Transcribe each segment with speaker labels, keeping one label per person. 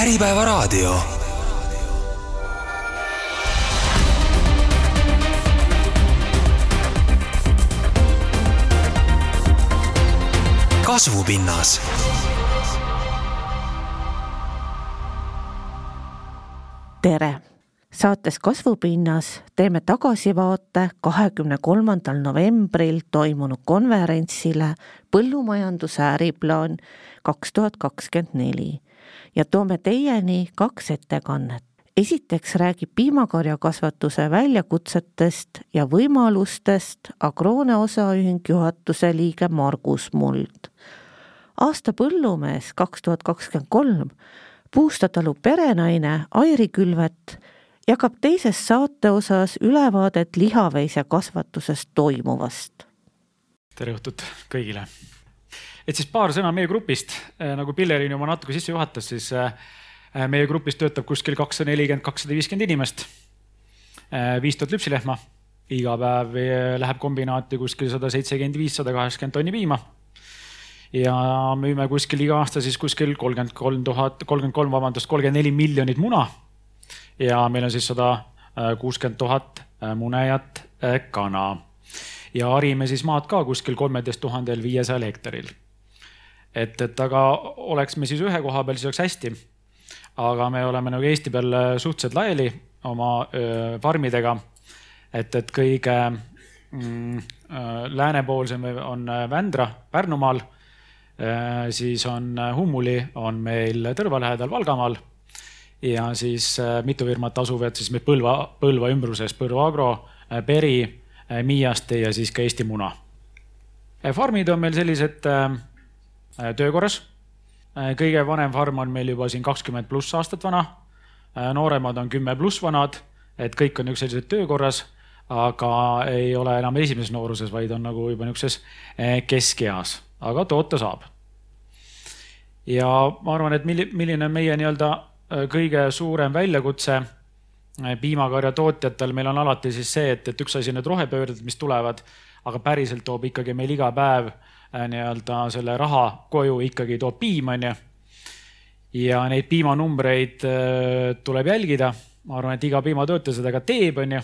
Speaker 1: Äripäevaraadio. kasvupinnas
Speaker 2: tere! saates Kasvupinnas teeme tagasivaate kahekümne kolmandal novembril toimunud konverentsile Põllumajanduse äriplaan kaks tuhat kakskümmend neli ja toome teieni kaks ettekannet. esiteks räägib piimakarjakasvatuse väljakutsetest ja võimalustest Agroone osaühing juhatuse liige Margus Muld. aasta põllumees kaks tuhat kakskümmend kolm Puustatalu perenaine Airi Külvet jagab teises saate osas ülevaadet lihaveise kasvatuses toimuvast.
Speaker 3: tere õhtut kõigile. Et siis paar sõna meie grupist, nagu Pillerin juba natuke sisse juhatas, siis äh, meie grupis töötab kuskil kakssada nelikümmend, kakssada viiskümmend inimest. Äh, viis tuhat lüpsilehma, iga päev äh, läheb kombinaati kuskil sada seitsekümmend viis, sada kaheksakümmend tonni piima ja müüme kuskil iga aasta siis kuskil kolmkümmend kolm tuhat, kolmkümmend kolm, vabandust, kolmkümmend neli miljonit muna. ja meil on siis sada äh, kuuskümmend tuhat äh, munejat äh, kana ja harime siis maad ka kuskil kolmeteist tuhandel viiesajal hektaril. Et, et aga oleks me siis ühe koha peal, siis oleks hästi. aga me oleme nagu Eesti peal suhteliselt laiali oma öö, farmidega. et, et kõige mm, läänepoolsem on Vändra Pärnumaal Äh, siis on äh, Hummuli on meil Tõrva lähedal Valgamaal ja siis äh, mitu firmat asuvad siis meil Põlva, Põlva ümbruses, Põlva Agro, Peri, Miiaste ja siis ka Eesti Muna. farmid on meil sellised töökorras. kõige vanem farm on meil juba siin kakskümmend pluss aastat vana. nooremad on kümme pluss vanad, et kõik on niisugused sellised töökorras, aga ei ole enam esimeses nooruses, vaid on nagu juba niisuguses keskeas aga toota saab. ja ma arvan, et milline on meie nii-öelda äh, kõige suurem väljakutse äh, piimakarja tootjatel, meil on alati siis see, et, et üks asi on need rohepöörded, mis tulevad, aga päriselt toob ikkagi meil iga päev äh, nii-öelda selle raha koju ikkagi toob piim, onju. ja neid piimanumbreid tuleb jälgida. ma arvan, et iga piimatootja seda ka teeb, onju.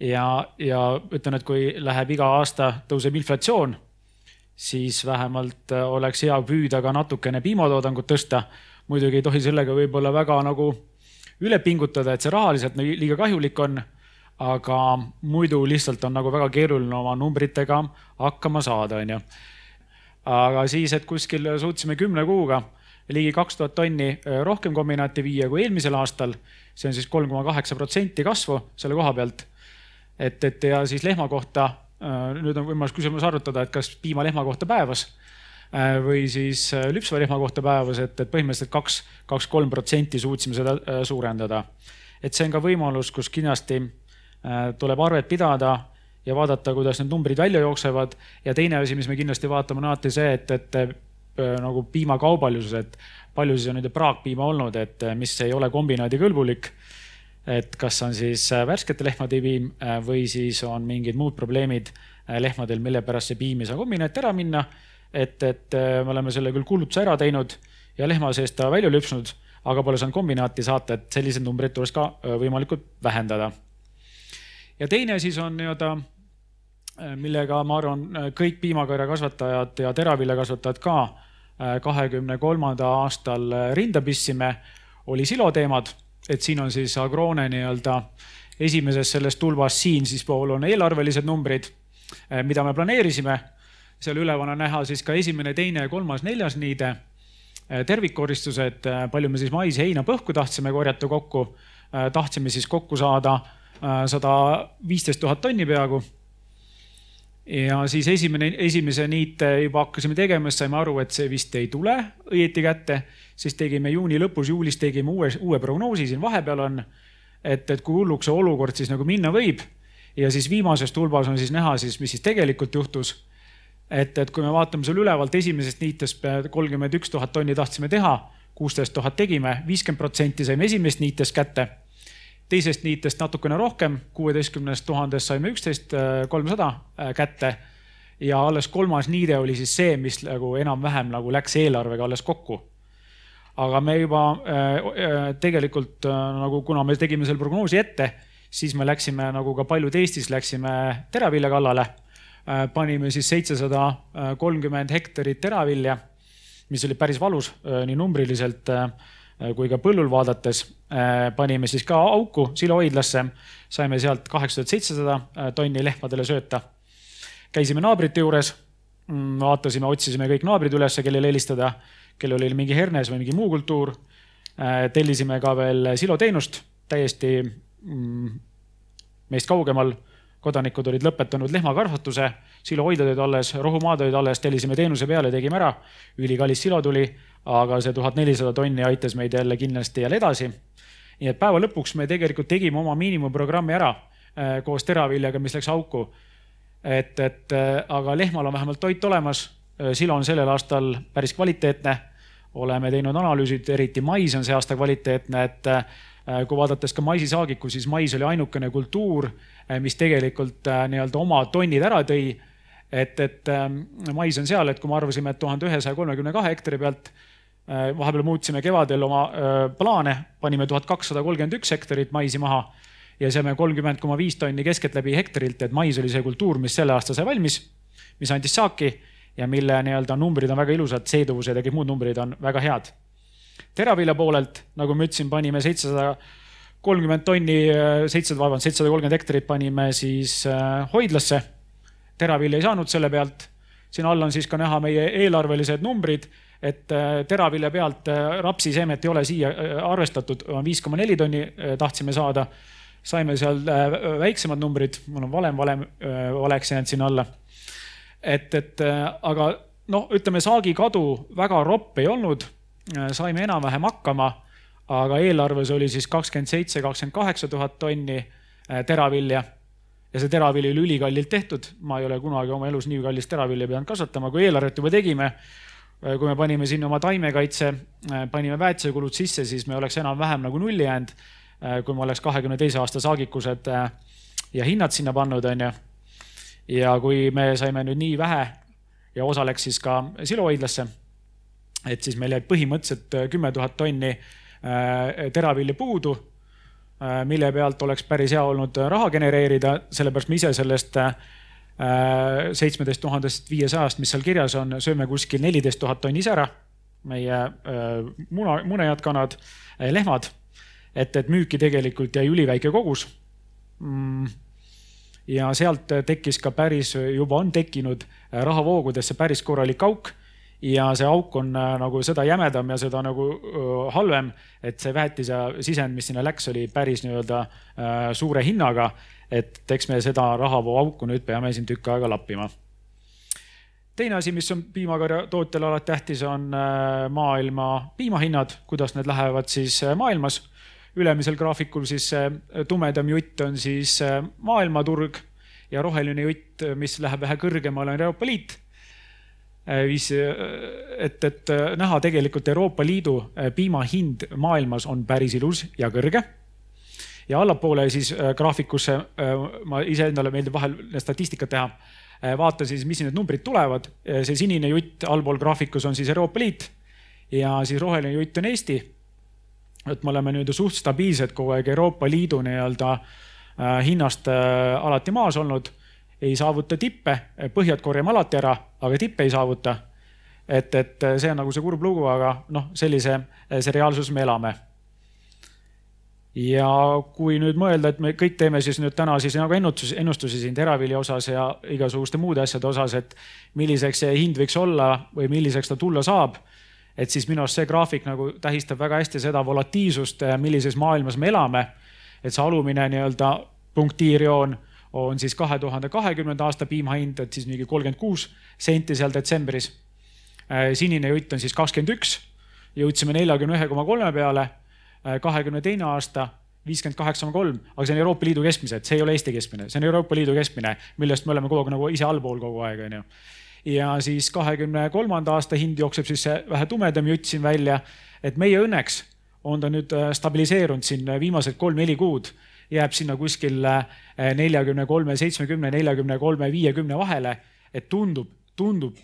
Speaker 3: ja, ja ütlen, et kui läheb iga aasta tõuseb inflatsioon siis vähemalt äh, oleks hea püüda ka natukene piimatoodangut tõsta. muidugi ei tohi sellega võib-olla väga nagu üle pingutada, et see rahaliselt liiga kahjulik on. Aga muidu lihtsalt on nagu väga keeruline oma numbritega hakkama saada, onju. aga siis, et kuskil suutsime kümne kuuga ligi kaks tuhat tonni äh, rohkem kombinaati viia kui eelmisel aastal. see on siis kolm koma kaheksa protsenti kasvu selle koha pealt. et, et ja siis lehma kohta Äh, nüüd on võimalus küsimus arutada, et kas piimalehma kohta päevas äh, või siis lüpsva lehma kohta päevas, et, et põhimõtteliselt kaks, kaks-kolm protsenti suutsime seda suurendada. et see on ka võimalus, kus kindlasti tuleb arvet pidada ja vaadata, kuidas need numbrid välja jooksevad. ja teine asi, mis me kindlasti vaatame, on alati see, et, et nagu piimakaubaljuses, et palju siis on nende praakpiima olnud, et mis ei ole kombinaadikõlbulik et kas on siis äh, värskete lehmade piim äh, või siis on mingid muud probleemid äh, lehmadel, mille pärast see piim ei saa kombinaati ära minna. et, et me oleme selle küll kuulutuse ära teinud ja lehma seest ta välja lüpsnud, aga pole saanud kombinaati saata, et selliseid numbreid tuleks ka võimalikult vähendada. Ja teine siis on nii-öelda, millega ma arvan, kõik piimakarjakasvatajad ja teraviljakasvatajad ka kahekümne kolmanda aastal rinda pissime, oli siloteemad et siin on siis Agrone nii-öelda esimeses selles tulbas siin siis pool on eelarvelised numbrid, mida me planeerisime. seal üleval on näha siis ka esimene, teine, kolmas, neljas niide, tervikkoristused, palju me siis mais, heina, põhku tahtsime korjata kokku. tahtsime siis kokku saada sada viisteist tuhat tonni peaaegu ja siis esimene, esimese niite juba hakkasime tegema, siis saime aru, et see vist ei tule õieti kätte. siis tegime juuni lõpus, juulis tegime uue, uue prognoosi siin vahepeal on. et, et kui hulluks see olukord siis nagu minna võib. ja siis viimases tulbas on siis näha siis, mis siis tegelikult juhtus. et, et kui me vaatame seal ülevalt esimesest niitest kolmkümmend üks tuhat tonni tahtsime teha, kuusteist tuhat tegime, viiskümmend protsenti saime esimesest niitest kätte teisest niitest natukene rohkem, kuueteistkümnest tuhandest saime üksteist äh, kolmsada äh, kätte. ja alles kolmas niide oli siis see, mis nagu enam-vähem nagu läks eelarvega alles kokku. aga me juba tegelikult nagu, kuna me tegime selle prognoosi ette, siis me läksime nagu ka paljud Eestis läksime teravilja kallale. panime siis seitsesada kolmkümmend hektarit teravilja, mis oli päris valus nii numbriliselt kui ka põllul vaadates. panime siis ka auku silohoidlasse, saime sealt kaheksa tuhat seitsesada tonni lehmadele sööta. käisime naabrite juures, mm, vaatasime, otsisime kõik naabrid üles, kellele helistada, kellel oli mingi hernes või mingi muu kultuur. tellisime ka veel siloteenust täiesti Mm, meist kaugemal kodanikud olid lõpetanud lehmakasvatuse, silohoidlad olid alles, rohumaad olid alles, tellisime teenuse peale, tegime ära. ülikallis silo tuli, aga see tuhat nelisada tonni aitas meid jälle kindlasti jälle edasi. nii et päeva lõpuks me tegelikult tegime oma miinimumprogrammi ära äh, koos teraviljaga, mis läks auku. et, et äh, aga lehmal on vähemalt toit olemas. Äh, silo on sellel aastal päris kvaliteetne. oleme teinud analüüsid, eriti mais on see aasta kvaliteetne, et kui vaadates ka maisisaagiku, siis mais oli ainukene kultuur, mis tegelikult nii-öelda oma tonnid ära tõi. et, et mais on seal, et kui me arvasime, et tuhande ühesaja kolmekümne kahe hektari pealt vahepeal muutsime kevadel oma plaane, panime tuhat kakssada kolmkümmend üks hektarit maisi maha ja saime kolmkümmend koma viis tonni keskeltläbi hektarilt, et mais oli see kultuur, mis selle aasta sai valmis, mis andis saaki ja mille nii-öelda numbrid on väga ilusad, seeduvused ja kõik muud numbrid on väga head teravilja poolelt, nagu ma ütlesin, panime seitsesada kolmkümmend tonni, seitsesada, vabandust, seitsesada kolmkümmend hektarit panime siis äh, hoidlasse. teravilja ei saanud selle pealt. siin all on siis ka näha meie eelarvelised numbrid, et äh, teravilja pealt äh, rapsiseemet ei ole siia arvestatud, viis koma neli tonni tahtsime saada. saime seal väiksemad numbrid, mul on valem, valem valeks jäänud sinna alla. et, et aga noh, ütleme saagikadu väga ropp ei olnud Äh, saime enam-vähem hakkama, aga eelarves oli siis kakskümmend seitse, kakskümmend kaheksa tuhat tonni äh, teravilja. ja see teravili oli ülikallilt tehtud, ma ei ole kunagi oma elus nii kallist teravilja pidanud kasvatama, kui eelarvet juba tegime. Äh, kui me panime sinna oma taimekaitse, panime väetisekulud sisse, siis me oleks enam-vähem nagu nulli jäänud. kui me oleks kahekümne teise aasta saagikused ja hinnad sinna pannud, onju. ja kui me saime nüüd nii vähe ja osa läks siis ka silohoidlasse et siis meil jäi põhimõtteliselt äh, kümme tuhat tonni äh, teravilja puudu, äh, mille pealt oleks päris hea olnud raha genereerida, sellepärast me ise sellest seitsmeteist tuhandest viiesajast, mis seal kirjas on, sööme kuskil neliteist tuhat tonni ise ära. meie muna, munejad kanad, lehmad. et, et müüki tegelikult jäi üliväike kogus mm ja sealt tekkis ka päris, juba on tekkinud rahavoogudesse päris korralik auk ja see auk on äh, nagu seda jämedam ja seda nagu äh, halvem, et see väetise sisend, mis sinna läks, oli päris nii-öelda äh, suure hinnaga. et eks me seda rahavooauku nüüd peame siin tükk aega lappima. teine asi, mis on piimakarja tootjale alati tähtis, on maailma piimahinnad, kuidas need lähevad siis maailmas. ülemisel graafikul siis tumedam jutt on siis maailmaturg ja roheline jutt, mis läheb vähe kõrgemale, on Euroopa Liit Äh, viis, äh, et, et äh, näha tegelikult Euroopa Liidu piima hind maailmas on päris ilus ja kõrge. ja allapoole siis graafikusse, ma iseendale meeldib vahel statistikat teha, vaata siis, mis need numbrid tulevad. see sinine jutt allpool graafikus on siis Euroopa Liit ja siis roheline jutt on Eesti. et me oleme nii-öelda suht stabiilsed kogu aeg Euroopa Liidu nii-öelda hinnast alati maas olnud ei saavuta tippe, põhjad korjame alati ära, aga tippe ei saavuta. et, et see on nagu see kurb lugu, aga noh, sellise, see reaalsus me elame. ja kui nüüd mõelda, et me kõik teeme siis nüüd täna siis nagu ennustusi, ennustusi siin teravilja osas ja igasuguste muude asjade osas, et milliseks see hind võiks olla või milliseks ta tulla saab et siis minu arust see graafik nagu tähistab väga hästi seda volatiilsust, millises maailmas me elame. et see alumine nii-öelda punktiirjoon on siis kahe tuhande kahekümnenda aasta piima hind, et siis mingi kolmkümmend kuus senti seal detsembris. Äh, sinine jutt on siis kakskümmend üks, jõudsime neljakümne ühe koma kolme peale. Äh, kahekümne teine aasta viiskümmend kaheksa koma kolm, aga see on Euroopa Liidu keskmised, see ei ole Eesti keskmine, see on Euroopa Liidu keskmine, millest me oleme kogu aeg nagu ise allpool kogu aeg, onju. ja siis kahekümne kolmanda aasta hind jookseb siis see vähe tumedam jutt siin välja, et meie õnneks on ta nüüd äh, stabiliseerunud siin viimased kolm-neli kuud jääb sinna kuskil äh, neljakümne kolme, seitsmekümne, neljakümne kolme, viiekümne vahele. et tundub, tundub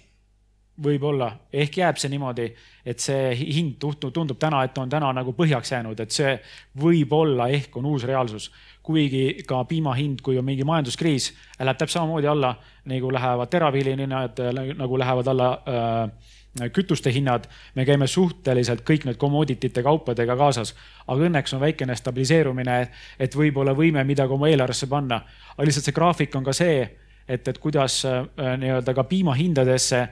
Speaker 3: võib-olla, ehk jääb see niimoodi, et see hind tundub täna, et on täna nagu põhjaks jäänud, et see võib-olla ehk on uus reaalsus. kuigi ka piima hind, kui on mingi majanduskriis, läheb täpselt samamoodi alla nagu lähevad teraviljaninnad, nagu lähevad alla äh, kütuste hinnad, me käime suhteliselt kõik need commoditite kaupadega kaasas, aga õnneks on väikene stabiliseerumine, et võib-olla võime midagi oma eelarvesse panna. aga lihtsalt see graafik on ka see, et, et kuidas äh, nii-öelda ka piimahindadesse äh,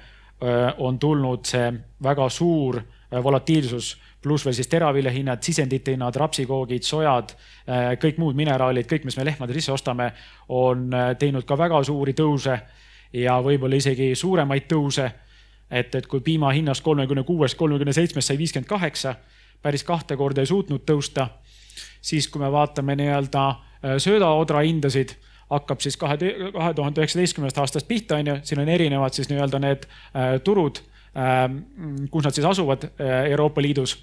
Speaker 3: on tulnud see väga suur äh, volatiilsus, pluss veel siis teraviljahinnad, sisendite hinnad, rapsikoogid, sojad, kõik muud mineraalid, kõik, mis me lehmadele sisse ostame, on teinud ka väga suuri tõuse ja võib-olla isegi suuremaid tõuse. Et, et kui piima hinnast kolmekümne kuuest, kolmekümne seitsmest sai viiskümmend kaheksa, päris kahte korda ei suutnud tõusta, siis kui me vaatame nii-öelda söödaodra hindasid hakkab siis kahe, kahe tuhande üheksateistkümnendast aastast pihta, on ju, siin on erinevad siis nii-öelda need äh, turud äh,, kus nad siis asuvad äh, Euroopa Liidus.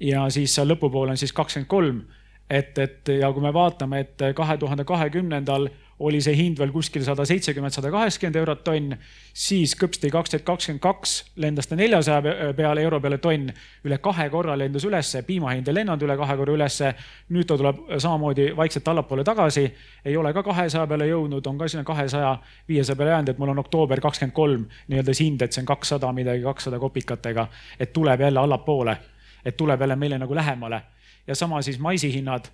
Speaker 3: ja siis seal lõpupoole on siis kakskümmend kolm, et, et ja kui me vaatame, et kahe tuhande kahekümnendal oli see hind veel kuskil sada seitsekümmend, sada kaheksakümmend eurot tonn, siis kõpsti kaks tuhat kakskümmend kaks lendas ta neljasaja peale euro peale tonn, üle kahe korra lendas ülesse, piima hind ei lennanud üle kahe korra ülesse. nüüd ta tuleb samamoodi vaikselt allapoole tagasi, ei ole ka kahesaja peale jõudnud, on ka sinna kahesaja, viiesaja peale jäänud, et mul on oktoober kakskümmend kolm nii-öelda see hind, et see on kakssada midagi, kakssada kopikatega, et tuleb jälle allapoole, et tuleb jälle meile nagu lähemale ja sama siis maisihinnad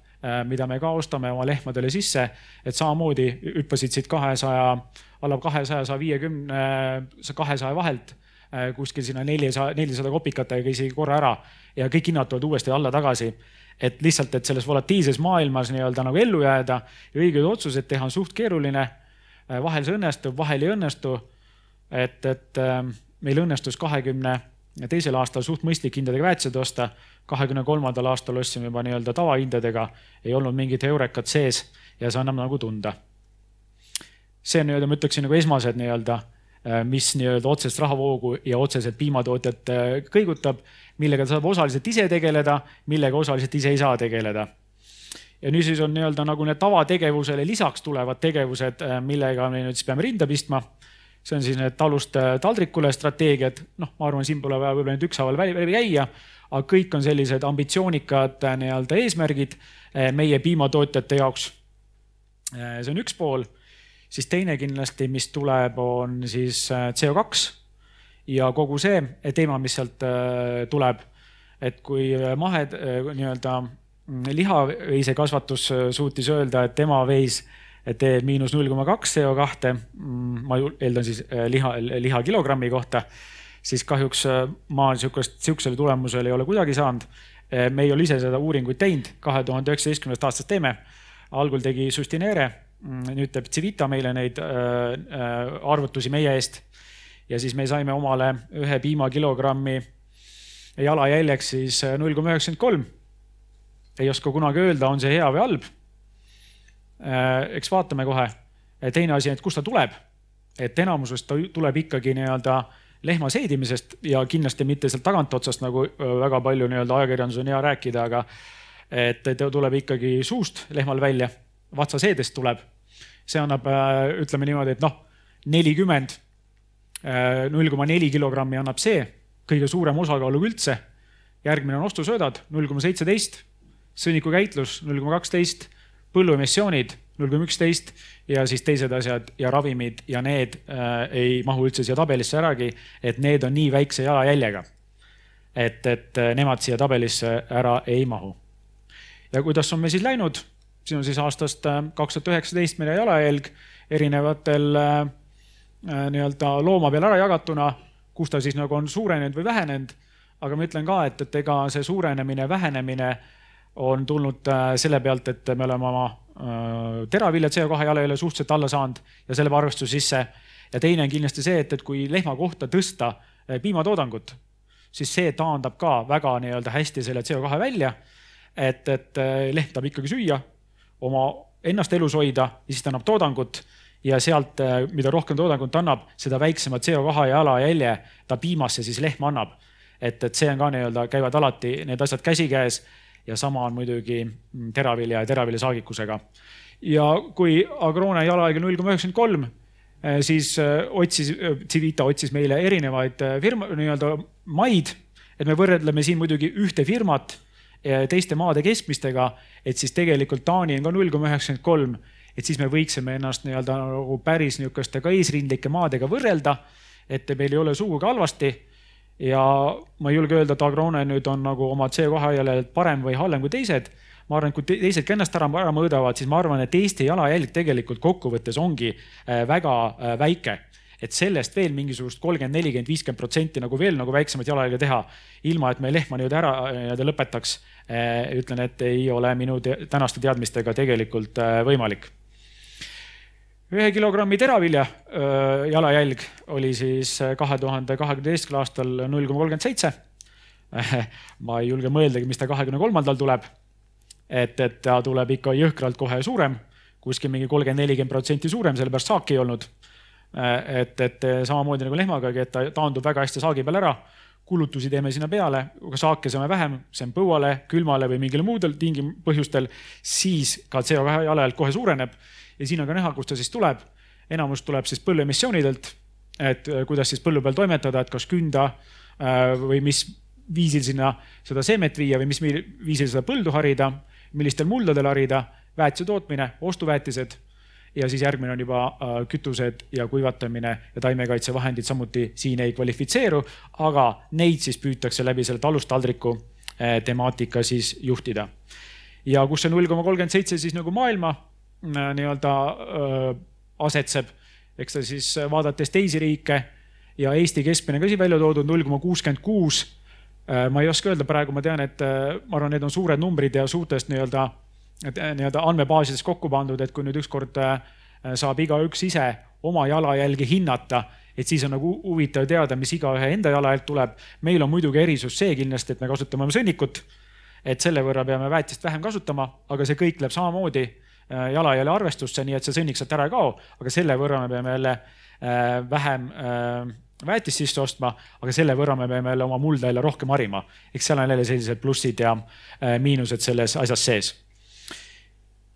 Speaker 3: mida me ka ostame oma lehmadele sisse, et samamoodi hüppasid siit kahesaja, alla kahesaja, saja viiekümne, kahesaja vahelt äh, kuskil sinna neljasaja, nelisada kopikatega isegi korra ära ja kõik hinnad tulevad uuesti alla tagasi. et lihtsalt, et selles volatiilses maailmas nii-öelda nagu ellu jääda ja õigeid otsuseid teha on suht keeruline. Äh, vahel see õnnestub, vahel ei õnnestu. et, et meil õnnestus kahekümne teisel aastal suht mõistlik hindadega väetised osta kahekümne kolmandal aastal ostsime juba nii-öelda tavahindadega, ei olnud mingit eurekat sees ja see annab nagu tunda. see nii-öelda, ma ütleksin nagu esmased nii-öelda, äh, mis nii-öelda otsest rahavoogu ja otseselt piimatootjat äh, kõigutab, millega ta saab osaliselt ise tegeleda, millega osaliselt ise ei saa tegeleda ja nüüd siis on nii-öelda nagu need tavategevusele lisaks tulevad tegevused, äh, millega me nüüd siis peame rinda pistma. See on siis need talust taldrikule strateegiad, noh, ma arvan, siin pole vaja võib-olla nüüd ükshaaval läbi käia aga kõik on sellised ambitsioonikad äh, nii-öelda eesmärgid äh, meie piimatootjate jaoks. Äh, see on üks pool, siis teine kindlasti, mis tuleb, on siis CO2 ja kogu see teema, mis sealt tuleb. et kui mahe nii-öelda mm, lihaveise kasvatus suutis öelda, et tema veis teeb miinus null koma kaks CO2, mm, ma eeldan siis liha, liha kilogrammi kohta siis kahjuks äh, ma sihukest, sihukesele tulemusele ei ole kuidagi saanud. Äh, me ei ole ise seda uuringuid teinud, kahe tuhande üheksateistkümnendast aastast teeme. algul tegi Sustinere, mm, nüüd teeb Civita meile neid äh, arvutusi meie eest. ja siis me saime omale ühe piimakilogrammi jalajäljeks siis null koma üheksakümmend kolm. ei oska kunagi öelda, on see hea või halb. Eks vaatame kohe. teine asi, et kust ta tuleb. et enamusest ta tuleb ikkagi nii-öelda lehma seedimisest ja kindlasti mitte sealt tagantotsast, nagu väga palju nii-öelda ajakirjandus on hea rääkida, aga et ta tuleb ikkagi suust lehmal välja, vatsaseedest tuleb. see annab, ütleme niimoodi, et noh, nelikümmend, null koma neli kilogrammi annab see, kõige suurem osakaaluga üldse. järgmine on ostusöödad, null koma seitseteist, sõnnikukäitlus null koma kaksteist, põlluemissioonid null koma üksteist ja siis teised asjad ja ravimid ja need äh, ei mahu üldse siia tabelisse äragi, et need on nii väikse jalajäljega. et, et äh, nemad siia tabelisse ära ei mahu. ja kuidas on meil siis läinud? siin on siis aastast äh, kaks tuhat üheksateist meie jalajälg erinevatel äh, äh, nii-öelda looma peal ära jagatuna, kus ta siis nagu on suurenenud või vähenenud. aga ma ütlen ka, et, et ega see suurenemine, vähenemine on tulnud äh, selle pealt, et me oleme oma Äh, teravilja CO2 jalajälje suhteliselt alla saanud ja selle arvestuse sisse. ja teine on kindlasti see, et, et kui lehma kohta tõsta äh, piimatoodangut, siis see taandab ka väga nii-öelda hästi selle CO2 välja. et, et lehm tahab ikkagi süüa, oma ennast elus hoida ja siis ta annab toodangut ja sealt, mida rohkem toodangut annab, seda väiksema CO2 jalajälje ta piimasse siis lehm annab. et, et see on ka nii-öelda, käivad alati need asjad käsikäes ja sama on muidugi mm, teravilja ja teravilja saagikusega. ja kui agroone jalajälg on null koma üheksakümmend kolm, siis otsis, Civita otsis meile erinevaid firma, nii-öelda maid, et me võrdleme siin muidugi ühte firmat teiste maade keskmistega, et siis tegelikult Taani on ka null koma üheksakümmend kolm, et siis me võiksime ennast nii-öelda nagu päris niisuguste ka eesrindlike maadega võrrelda, et meil ei ole sugugi halvasti ja ma ei julge öelda, et Agrone nüüd on nagu oma CO2 jalajäljelt parem või halvem kui teised. ma arvan, et kui teised ka ennast ära, ära mõõdavad, siis ma arvan, et Eesti jalajälg tegelikult kokkuvõttes ongi äh, väga äh, väike et sellest veel mingisugust kolmkümmend, nelikümmend, viiskümmend protsenti nagu veel nagu väiksemat jalajälge teha, ilma et me lehma nii-öelda ära nii-öelda lõpetaks. Äh, ütlen, et ei ole minu te tänaste teadmistega tegelikult võimalik ühe kilogrammi teravilja jalajälg oli siis kahe tuhande kahekümne teistkümnendal aastal null koma kolmkümmend seitse. ma ei julge mõeldagi, mis ta kahekümne kolmandal tuleb. et, et ta tuleb ikka jõhkralt kohe suurem, kuskil mingi kolmkümmend, nelikümmend protsenti suurem, sellepärast saaki ei olnud. et, et samamoodi nagu lehmagagi, et ta taandub väga hästi saagi peal ära kulutusi teeme sinna peale, aga saake saame vähem, see on põuale, külmale või mingil muudel tingim-, põhjustel, siis ka CO2 jalajälg kohe suureneb ja siin on ka näha, kust ta siis tuleb. enamus tuleb siis põlluemissioonidelt, et äh, kuidas siis põllu peal toimetada, et kas künda äh, või mis viisil sinna seda seemet viia või mis viisil seda põldu harida, millistel muldadel harida, väetise tootmine, ostuväetised ja siis järgmine on juba äh, kütused ja kuivatamine ja taimekaitsevahendid samuti siin ei kvalifitseeru, aga neid siis püütakse läbi selle talustaldriku temaatika siis juhtida. ja kus see null koma kolmkümmend seitse siis nagu maailma nii-öelda äh, asetseb. eks ta siis äh, vaadates teisi riike ja Eesti keskmine ka siin välja toodud null koma kuuskümmend kuus. ma ei oska öelda, praegu ma tean, et ma arvan, need on suured numbrid ja suurtest nii-öelda, nii-öelda andmebaasides kokku pandud, et kui nüüd ükskord saab igaüks ise oma jalajälgi hinnata, et siis on nagu huvitav teada, mis igaühe enda jalajälg tuleb. meil on muidugi erisus see kindlasti, et me kasutame sõnnikut. et selle võrra peame väetist vähem kasutama, aga see kõik läheb samamoodi Äh, jalajälje arvestusse, nii et see sõnnik sealt ära ei kao, aga selle võrra me peame jälle äh, vähem äh, väetist sisse ostma, aga selle võrra me peame jälle oma mulda jälle rohkem harima. eks seal on jälle sellised plussid ja miinused selles asjas sees.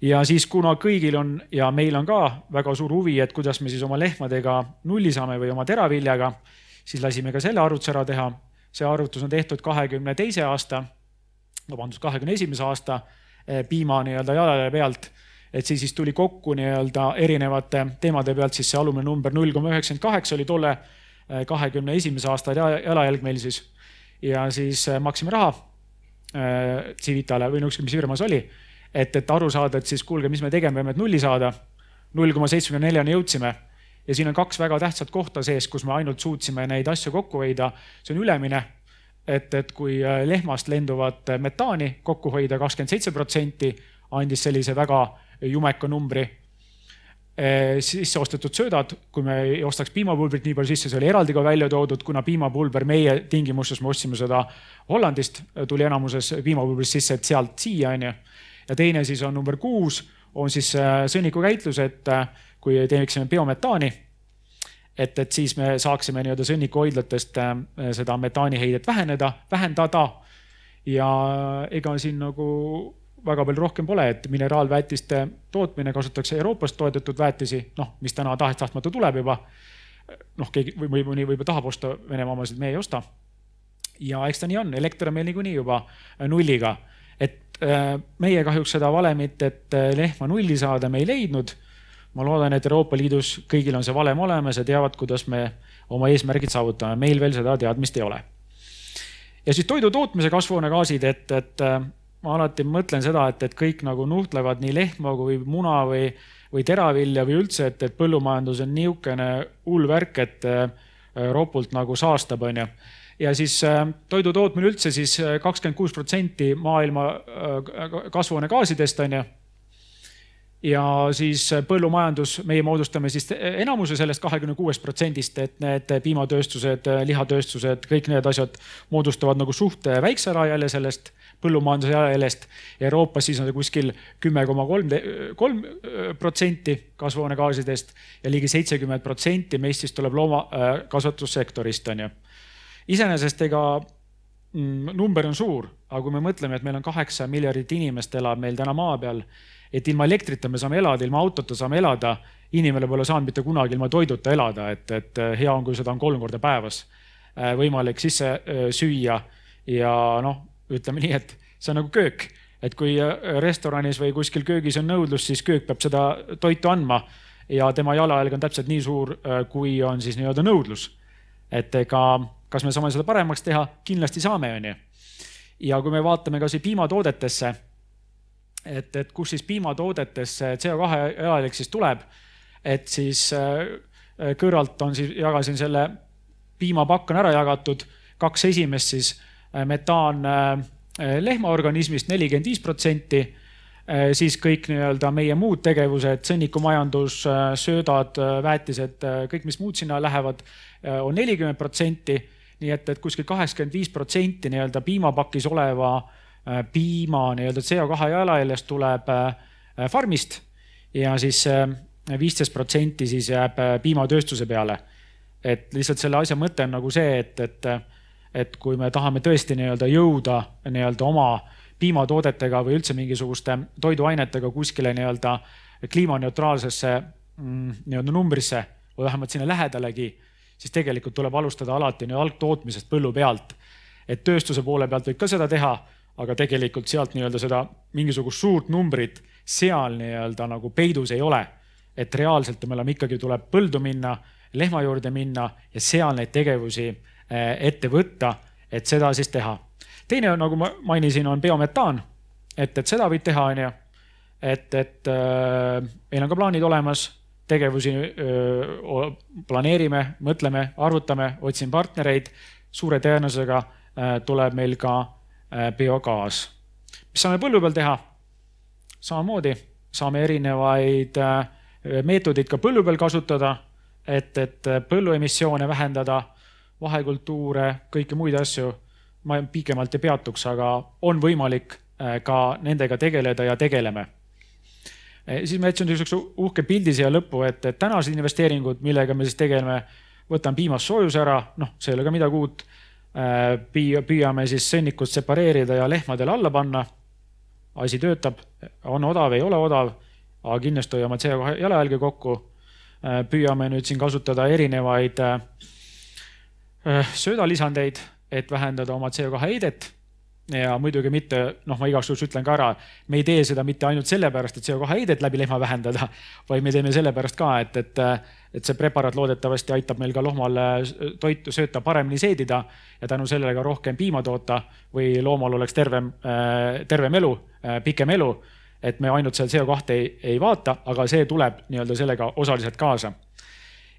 Speaker 3: ja siis, kuna kõigil on ja meil on ka väga suur huvi, et kuidas me siis oma lehmadega nulli saame või oma teraviljaga, siis lasime ka selle arvutuse ära teha. see arvutus on tehtud kahekümne teise aasta, vabandust, kahekümne esimese aasta piima nii-öelda jalajälje pealt et see siis tuli kokku nii-öelda erinevate teemade pealt, siis see alumine number null koma üheksakümmend kaheksa oli tolle äh, kahekümne esimese aasta jalajälg meil siis. ja siis äh, maksime raha äh, Civitale või ükskõik mis firmas oli, et, et aru saada, et siis kuulge, mis me tegema peame, et nulli saada. null koma seitsmekümne neljani jõudsime ja siin on kaks väga tähtsat kohta sees, kus me ainult suutsime neid asju kokku hoida. see on ülemine et, et kui lehmast lenduvat metaani kokku hoida kakskümmend seitse protsenti, andis sellise väga jumeka numbri sisse ostetud söödad, kui me ei ostaks piimapulbrit nii palju sisse, see oli eraldi ka välja toodud, kuna piimapulber meie tingimustes, me ostsime seda Hollandist, tuli enamuses piimapulbrist sisse, et sealt siia onju. ja teine siis on number kuus, on siis äh, sõnnikukäitlus, et äh, kui teeksime biometaani, et, et siis me saaksime nii-öelda sõnnikuhoidlatest seda metaaniheidet väheneda, vähendada. ja ega siin nagu väga palju rohkem pole, et mineraalväetiste tootmine kasutatakse Euroopast toetatud väetisi, noh, mis täna tahes-tahtmata tuleb juba. noh, keegi või, mõni võib-olla tahab osta Venemaa omasid, me ei osta. ja eks ta nii on, elekter on meil niikuinii juba nulliga. et äh, meie kahjuks seda valemit, et äh, lehma nulli saada, me ei leidnud. ma loodan, et Euroopa Liidus kõigil on see valem olemas ja teavad, kuidas me oma eesmärgid saavutame, meil veel seda teadmist ei ole ja siis toidu tootmise kasvuhoonegaasid, et, et äh, ma alati mõtlen seda, et, et kõik nagu nuhtlevad nii lehma kui muna või, või teravilja või üldse, et, et põllumajandus on niisugune hull värk, et äh, ropult nagu saastab, onju. ja siis äh, toidu tootmine üldse siis äh, kakskümmend kuus protsenti maailma kasvuhoonegaasidest, onju ja siis põllumajandus, meie moodustame siis enamuse sellest kahekümne kuuest protsendist, et need piimatööstused, lihatööstused, kõik need asjad moodustavad nagu suht väikse ala jälle sellest põllumajanduse jalajäljest. Euroopas siis on see kuskil kümme koma kolm, kolm protsenti kasvuhoonegaasidest ja ligi seitsekümmend protsenti meist siis tuleb loomakasvatussektorist, on ju. iseenesest ega mm, number on suur, aga kui me mõtleme, et meil on kaheksa miljardit inimest elab meil täna maa peal, et ilma elektrita me saame elada, ilma autota saame elada, inimene pole saanud mitte kunagi ilma toiduta elada, et, et hea on, kui seda on kolm korda päevas võimalik sisse süüa ja noh, ütleme nii, et see on nagu köök, et kui restoranis või kuskil köögis on nõudlus, siis köök peab seda toitu andma ja tema jalajälg on täpselt nii suur, kui on siis nii-öelda nõudlus. et ega, kas me saame seda paremaks teha, kindlasti saame, onju. ja kui me vaatame kasvõi piimatoodetesse, et, et kus siis piimatoodetesse CO2 jalajälg siis tuleb, et siis kõrvalt on siis, jagasin selle piimapakk on ära jagatud, kaks esimest siis Äh, metaan äh, äh, lehmaorganismist nelikümmend viis protsenti, siis kõik nii-öelda meie muud tegevused, sõnnikumajandus, söödad, väetised, kõik, mis muud sinna lähevad, on nelikümmend protsenti. nii et, et kuskil kaheksakümmend viis protsenti nii-öelda piimapakis oleva piima nii-öelda CO2 jalajäljest tuleb farmist ja siis viisteist protsenti siis jääb piimatööstuse peale. et lihtsalt selle asja mõte on nagu see, et, et et kui me tahame tõesti nii-öelda jõuda nii-öelda oma piimatoodetega või üldse mingisuguste toiduainetega kuskile nii-öelda kliimaneutraalsesse mm, nii-öelda numbrisse või vähemalt sinna lähedalegi, siis tegelikult tuleb alustada alati nii algtootmisest põllu pealt. et tööstuse poole pealt võib ka seda teha, aga tegelikult sealt nii-öelda seda mingisugust suurt numbrit seal nii-öelda nagu peidus ei ole. et reaalselt me oleme ikkagi, tuleb põldu minna, lehma juurde minna ja seal neid tegevusi ette võtta, et seda siis teha. teine, nagu ma mainisin, on biometaan. et, et seda võib teha, onju. et, et äh, meil on ka plaanid olemas, tegevusi öö, planeerime, mõtleme, arvutame, otsin partnereid. suure tõenäosusega tuleb meil ka biogaas. mis saame põllu peal teha? samamoodi saame erinevaid meetodeid ka põllu peal kasutada, et, et põlluemissioone vähendada vahekultuure, kõiki muid asju. ma pikemalt ei peatuks, aga on võimalik äh, ka nendega tegeleda ja tegeleme. Äh, siis ma jätsin niisuguse uhke pildi siia lõppu, et, et tänased investeeringud, millega me siis tegeleme, võtan piimast soojuse ära, noh, see ei ole ka midagi uut. Äh, püüame siis sõnnikut separeerida ja lehmadele alla panna. asi töötab, on odav, ei ole odav, aga kindlasti hoiame CO2 jalajälge kokku. püüame nüüd siin kasutada erinevaid äh, söödalisandeid, et vähendada oma CO2 heidet. ja muidugi mitte, noh, ma igaks juhuks ütlen ka ära, me ei tee seda mitte ainult sellepärast, et CO2 heidet läbi lehma vähendada, vaid me teeme sellepärast ka, et, et, et see preparaat loodetavasti aitab meil ka lohmal toitu sööta paremini seedida ja tänu sellele ka rohkem piima toota või loomal oleks tervem, äh, tervem elu, äh, pikem elu. et me ainult seal CO2 ei, ei vaata, aga see tuleb nii-öelda sellega osaliselt kaasa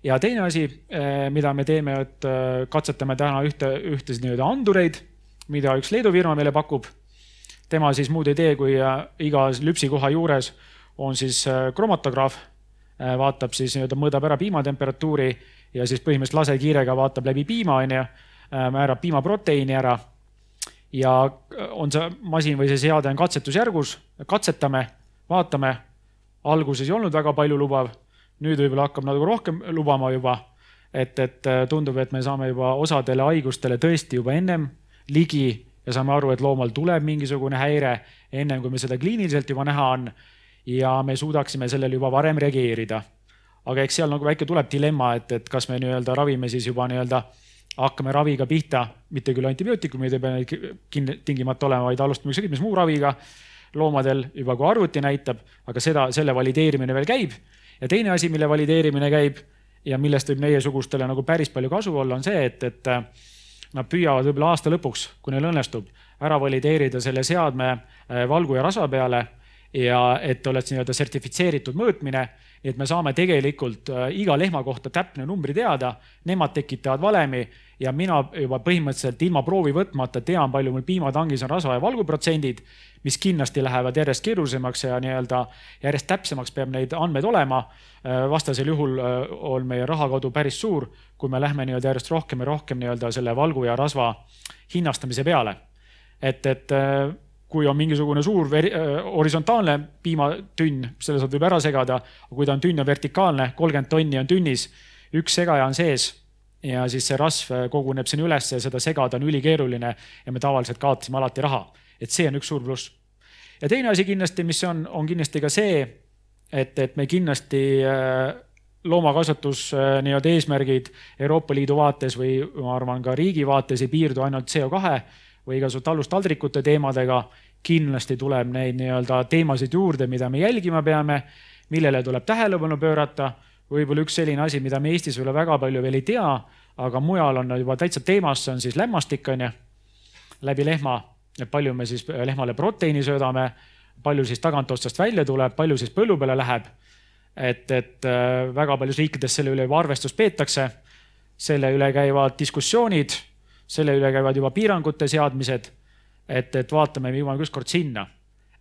Speaker 3: ja teine asi, eh, mida me teeme, et eh, katsetame täna ühte, ühtesid nii-öelda andureid, mida üks Leedu firma meile pakub. tema siis muud ei tee, kui eh, iga lüpsikoha juures on siis kromatograaf, vaatab siis nii-öelda, mõõdab ära piimatemperatuuri ja siis põhimõtteliselt lasekiirega vaatab läbi piima, onju, määrab piimaproteiini ära. ja on see masin või see seade on katsetusjärgus, katsetame, vaatame. alguses ei olnud väga palju lubav nüüd võib-olla hakkab nagu rohkem lubama juba. et, et äh, tundub, et me saame juba osadele haigustele tõesti juba ennem ligi ja saame aru, et loomal tuleb mingisugune häire ennem kui me seda kliiniliselt juba näha on. ja me suudaksime sellele juba varem reageerida. aga eks seal nagu väike tuleb dilemma, et, et kas me nii-öelda ravime siis juba nii-öelda hakkame raviga pihta, mitte küll antibiootikumid ei pea neid tingimata olema, vaid alustame ükskõik mis muu raviga loomadel juba kui arvuti näitab, aga seda, selle valideerimine veel käib ja teine asi, mille valideerimine käib ja millest võib meiesugustele nagu päris palju kasu olla, on see, et, et äh, nad püüavad võib-olla aasta lõpuks, kui neil õnnestub, ära valideerida selle seadme äh, valgu ja rasva peale ja et oleks nii-öelda sertifitseeritud mõõtmine. Et me saame tegelikult äh, iga lehma kohta täpne numbri teada, nemad tekitavad valemi ja mina juba põhimõtteliselt ilma proovi võtmata tean, palju mul piimatangis on rasva ja valguprotsendid mis kindlasti lähevad järjest keerulisemaks ja nii-öelda järjest täpsemaks peab neid andmeid olema. Äh, vastasel juhul äh, on meie rahakadu päris suur, kui me lähme nii-öelda järjest rohkem ja rohkem nii-öelda selle valgu ja rasva hinnastamise peale. et, et kui on mingisugune suur veri, horisontaalne piimatünn, selle saab võib ära segada, aga kui ta on tünn on vertikaalne, kolmkümmend tonni on tünnis, üks segaja on sees ja siis see rasv koguneb sinna üles ja seda segada on ülikeeruline ja me tavaliselt kaotasime alati raha et see on üks suur pluss. ja teine asi kindlasti, mis on, on kindlasti ka see, et, et me kindlasti loomakasvatus nii-öelda eesmärgid Euroopa Liidu vaates või ma arvan ka riigi vaates ei piirdu ainult CO2 või igasuguse talustaldrikute teemadega. kindlasti tuleb neid nii-öelda teemasid juurde, mida me jälgima peame, millele tuleb tähelepanu pöörata. võib-olla üks selline asi, mida me Eestis võib-olla väga palju veel ei tea, aga mujal on juba täitsa teemas, see on siis lämmastik on ju, läbi lehma, et palju me siis lehmale proteiini söödame, palju siis tagantotsast välja tuleb, palju siis põllu peale läheb et, et äh, väga paljudes riikides selle üle juba arvestust peetakse. selle üle käivad diskussioonid, selle üle käivad juba piirangute seadmised. et, et vaatame, me jõuame ükskord sinna,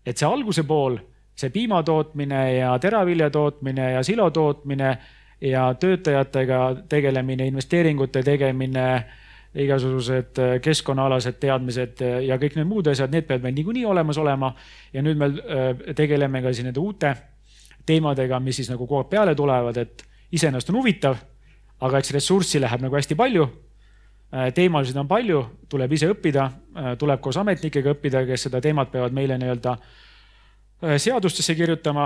Speaker 3: et see alguse pool, see piima tootmine ja teravilja tootmine ja silo tootmine ja töötajatega tegelemine, investeeringute tegemine igasugused äh, keskkonnaalased teadmised ja kõik need muud asjad, need peavad meil niikuinii olemas olema. ja nüüd me äh, tegeleme ka siin nende uute teemadega, mis siis nagu kogu aeg peale tulevad, et iseenesest on huvitav, aga eks ressurssi läheb nagu hästi palju. Äh, teemasid on palju, tuleb ise õppida, äh, tuleb koos ametnikega õppida, kes seda teemat peavad meile nii-öelda äh, seadustesse kirjutama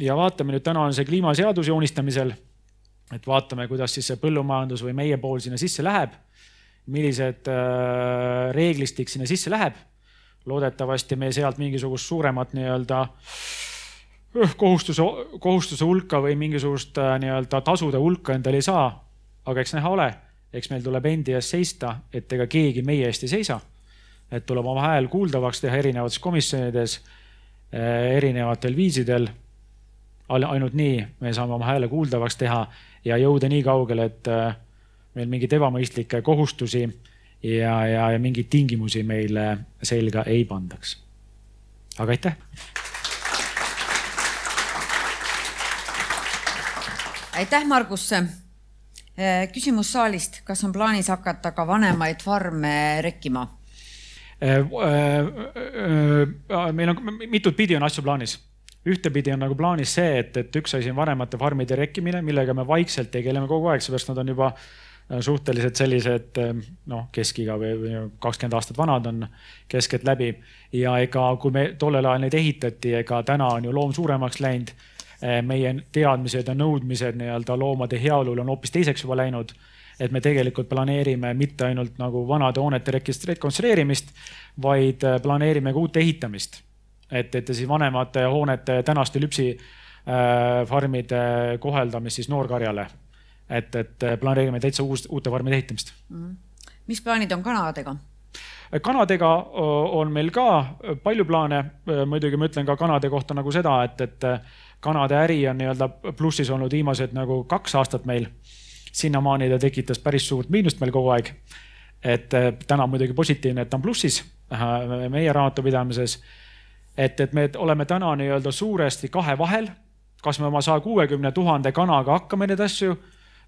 Speaker 3: ja vaatame nüüd, täna on see kliimaseadus joonistamisel. et vaatame, kuidas siis see põllumajandus või meie pool sinna sisse läheb. millised reeglistik sinna sisse läheb. loodetavasti me sealt mingisugust suuremat nii-öelda kohustuse, kohustuse hulka või mingisugust nii-öelda tasude hulka endale ei saa. aga eks näha ole, eks meil tuleb endi eest seista, et ega keegi meie eest ei seisa. et tuleb oma hääl kuuldavaks teha erinevates komisjonides, äh, erinevatel viisidel. ainult nii me saame oma hääle kuuldavaks teha ja jõuda nii kaugele, et äh, meil mingeid ebamõistlikke kohustusi ja, ja, ja mingeid tingimusi meile selga ei pandaks. aga aitäh
Speaker 1: aitäh, Margus. Äh, küsimus saalist, kas on plaanis hakata ka vanemaid farme rekkima?
Speaker 3: Äh, äh, meil on mitut pidi on asju plaanis ühtepidi on nagu plaanis see, et, et üks asi on vanemate farmide rekkimine, millega me vaikselt tegeleme kogu aeg, seepärast nad on juba suhteliselt sellised noh, keskiga või, kakskümmend aastat vanad on keskeltläbi. ja ega kui me tollel ajal neid ehitati, ega täna on ju loom suuremaks läinud Eh, meie teadmised ja nõudmised nii-öelda loomade heaolule on hoopis teiseks juba läinud. et me tegelikult planeerime mitte ainult nagu vanade hoonete rekonstrueerimist, vaid eh, planeerime ka uute ehitamist. et, et siis vanemate hoonete, tänaste lüpsifarmide äh, koheldamist siis noorkarjale. et, et planeerime täitsa uus, uute farmide ehitamist mm. -hmm.
Speaker 1: mis plaanid on kanadega?
Speaker 3: kanadega on meil ka palju plaane, muidugi ma ütlen ka kanade kohta nagu seda, et, et kanade äri on nii-öelda plussis olnud viimased nagu kaks aastat meil. sinnamaani ta tekitas päris suurt miinust meil kogu aeg. et täna muidugi positiivne, et ta on plussis äh, meie raamatupidamises. et, et me oleme täna nii-öelda suuresti kahe vahel, kas me oma saja kuuekümne tuhande kanaga hakkame neid asju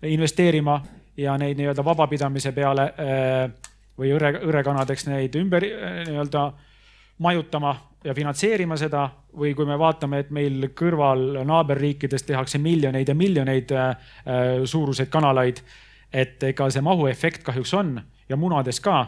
Speaker 3: investeerima ja neid nii-öelda vabapidamise peale äh, või õre, õrekanadeks neid ümber nii-öelda majutama ja finantseerima seda või kui me vaatame, et meil kõrval naaberriikides tehakse miljoneid ja miljoneid äh, äh, suuruseid kanalaid. et ega see mahuefekt kahjuks on ja munades ka.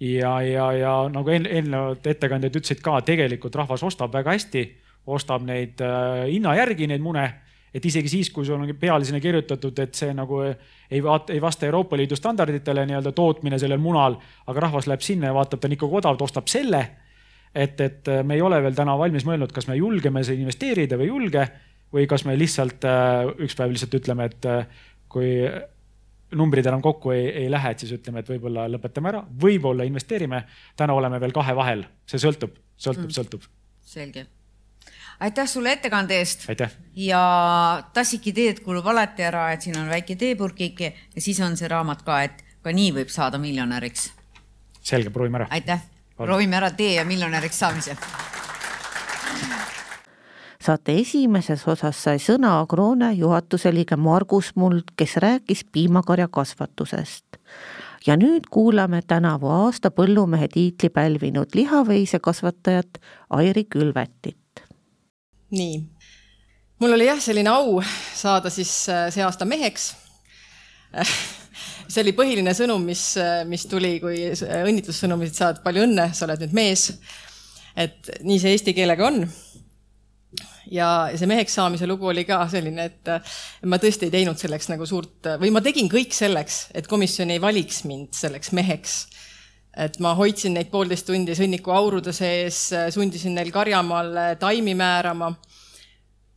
Speaker 3: ja, ja, ja nagu eelnevad ettekandjad ütlesid ka, tegelikult rahvas ostab väga hästi, ostab neid äh, hinna järgi, neid mune et isegi siis, kui sul on peale sinna kirjutatud, et see nagu ei vaata, ei vasta Euroopa Liidu standarditele nii-öelda tootmine sellel munal, aga rahvas läheb sinna ja vaatab, ta on ikkagi odav, ta ostab selle et, et äh, me ei ole veel täna valmis mõelnud, kas me julgeme siin investeerida või ei julge või kas me lihtsalt äh, üks päev lihtsalt ütleme, et äh, kui numbrid enam kokku ei, ei lähe, et siis ütleme, et võib-olla lõpetame ära, võib-olla investeerime. täna oleme veel kahe vahel, see sõltub, sõltub mm., sõltub.
Speaker 1: selge. aitäh sulle ettekande eest. ja tassiki teed kulub alati ära, et siin on väike teepurgike ja siis on see raamat ka, et ka nii võib saada miljonäriks.
Speaker 3: selge, proovime ära.
Speaker 1: aitäh proovime ära tee ja miljonäriks saamise
Speaker 2: saate esimeses osas sai sõna Agroone juhatuse liige Margus Muld, kes rääkis piimakarja kasvatusest. ja nüüd kuulame tänavu aasta põllumehe tiitli pälvinud lihaveisekasvatajat Airi Külvetit.
Speaker 4: nii, mul oli jah, selline au saada siis äh, see aasta meheks see oli põhiline sõnum, mis, mis tuli, kui õnnitlussõnumid saad, palju õnne, sa oled nüüd mees. et nii see eesti keelega on ja see meheks saamise lugu oli ka selline, et ma tõesti ei teinud selleks nagu suurt või ma tegin kõik selleks, et komisjon ei valiks mind selleks meheks. et ma hoidsin neid poolteist tundi sõnniku aurude sees, sundisin neil karjamaal taimi määrama.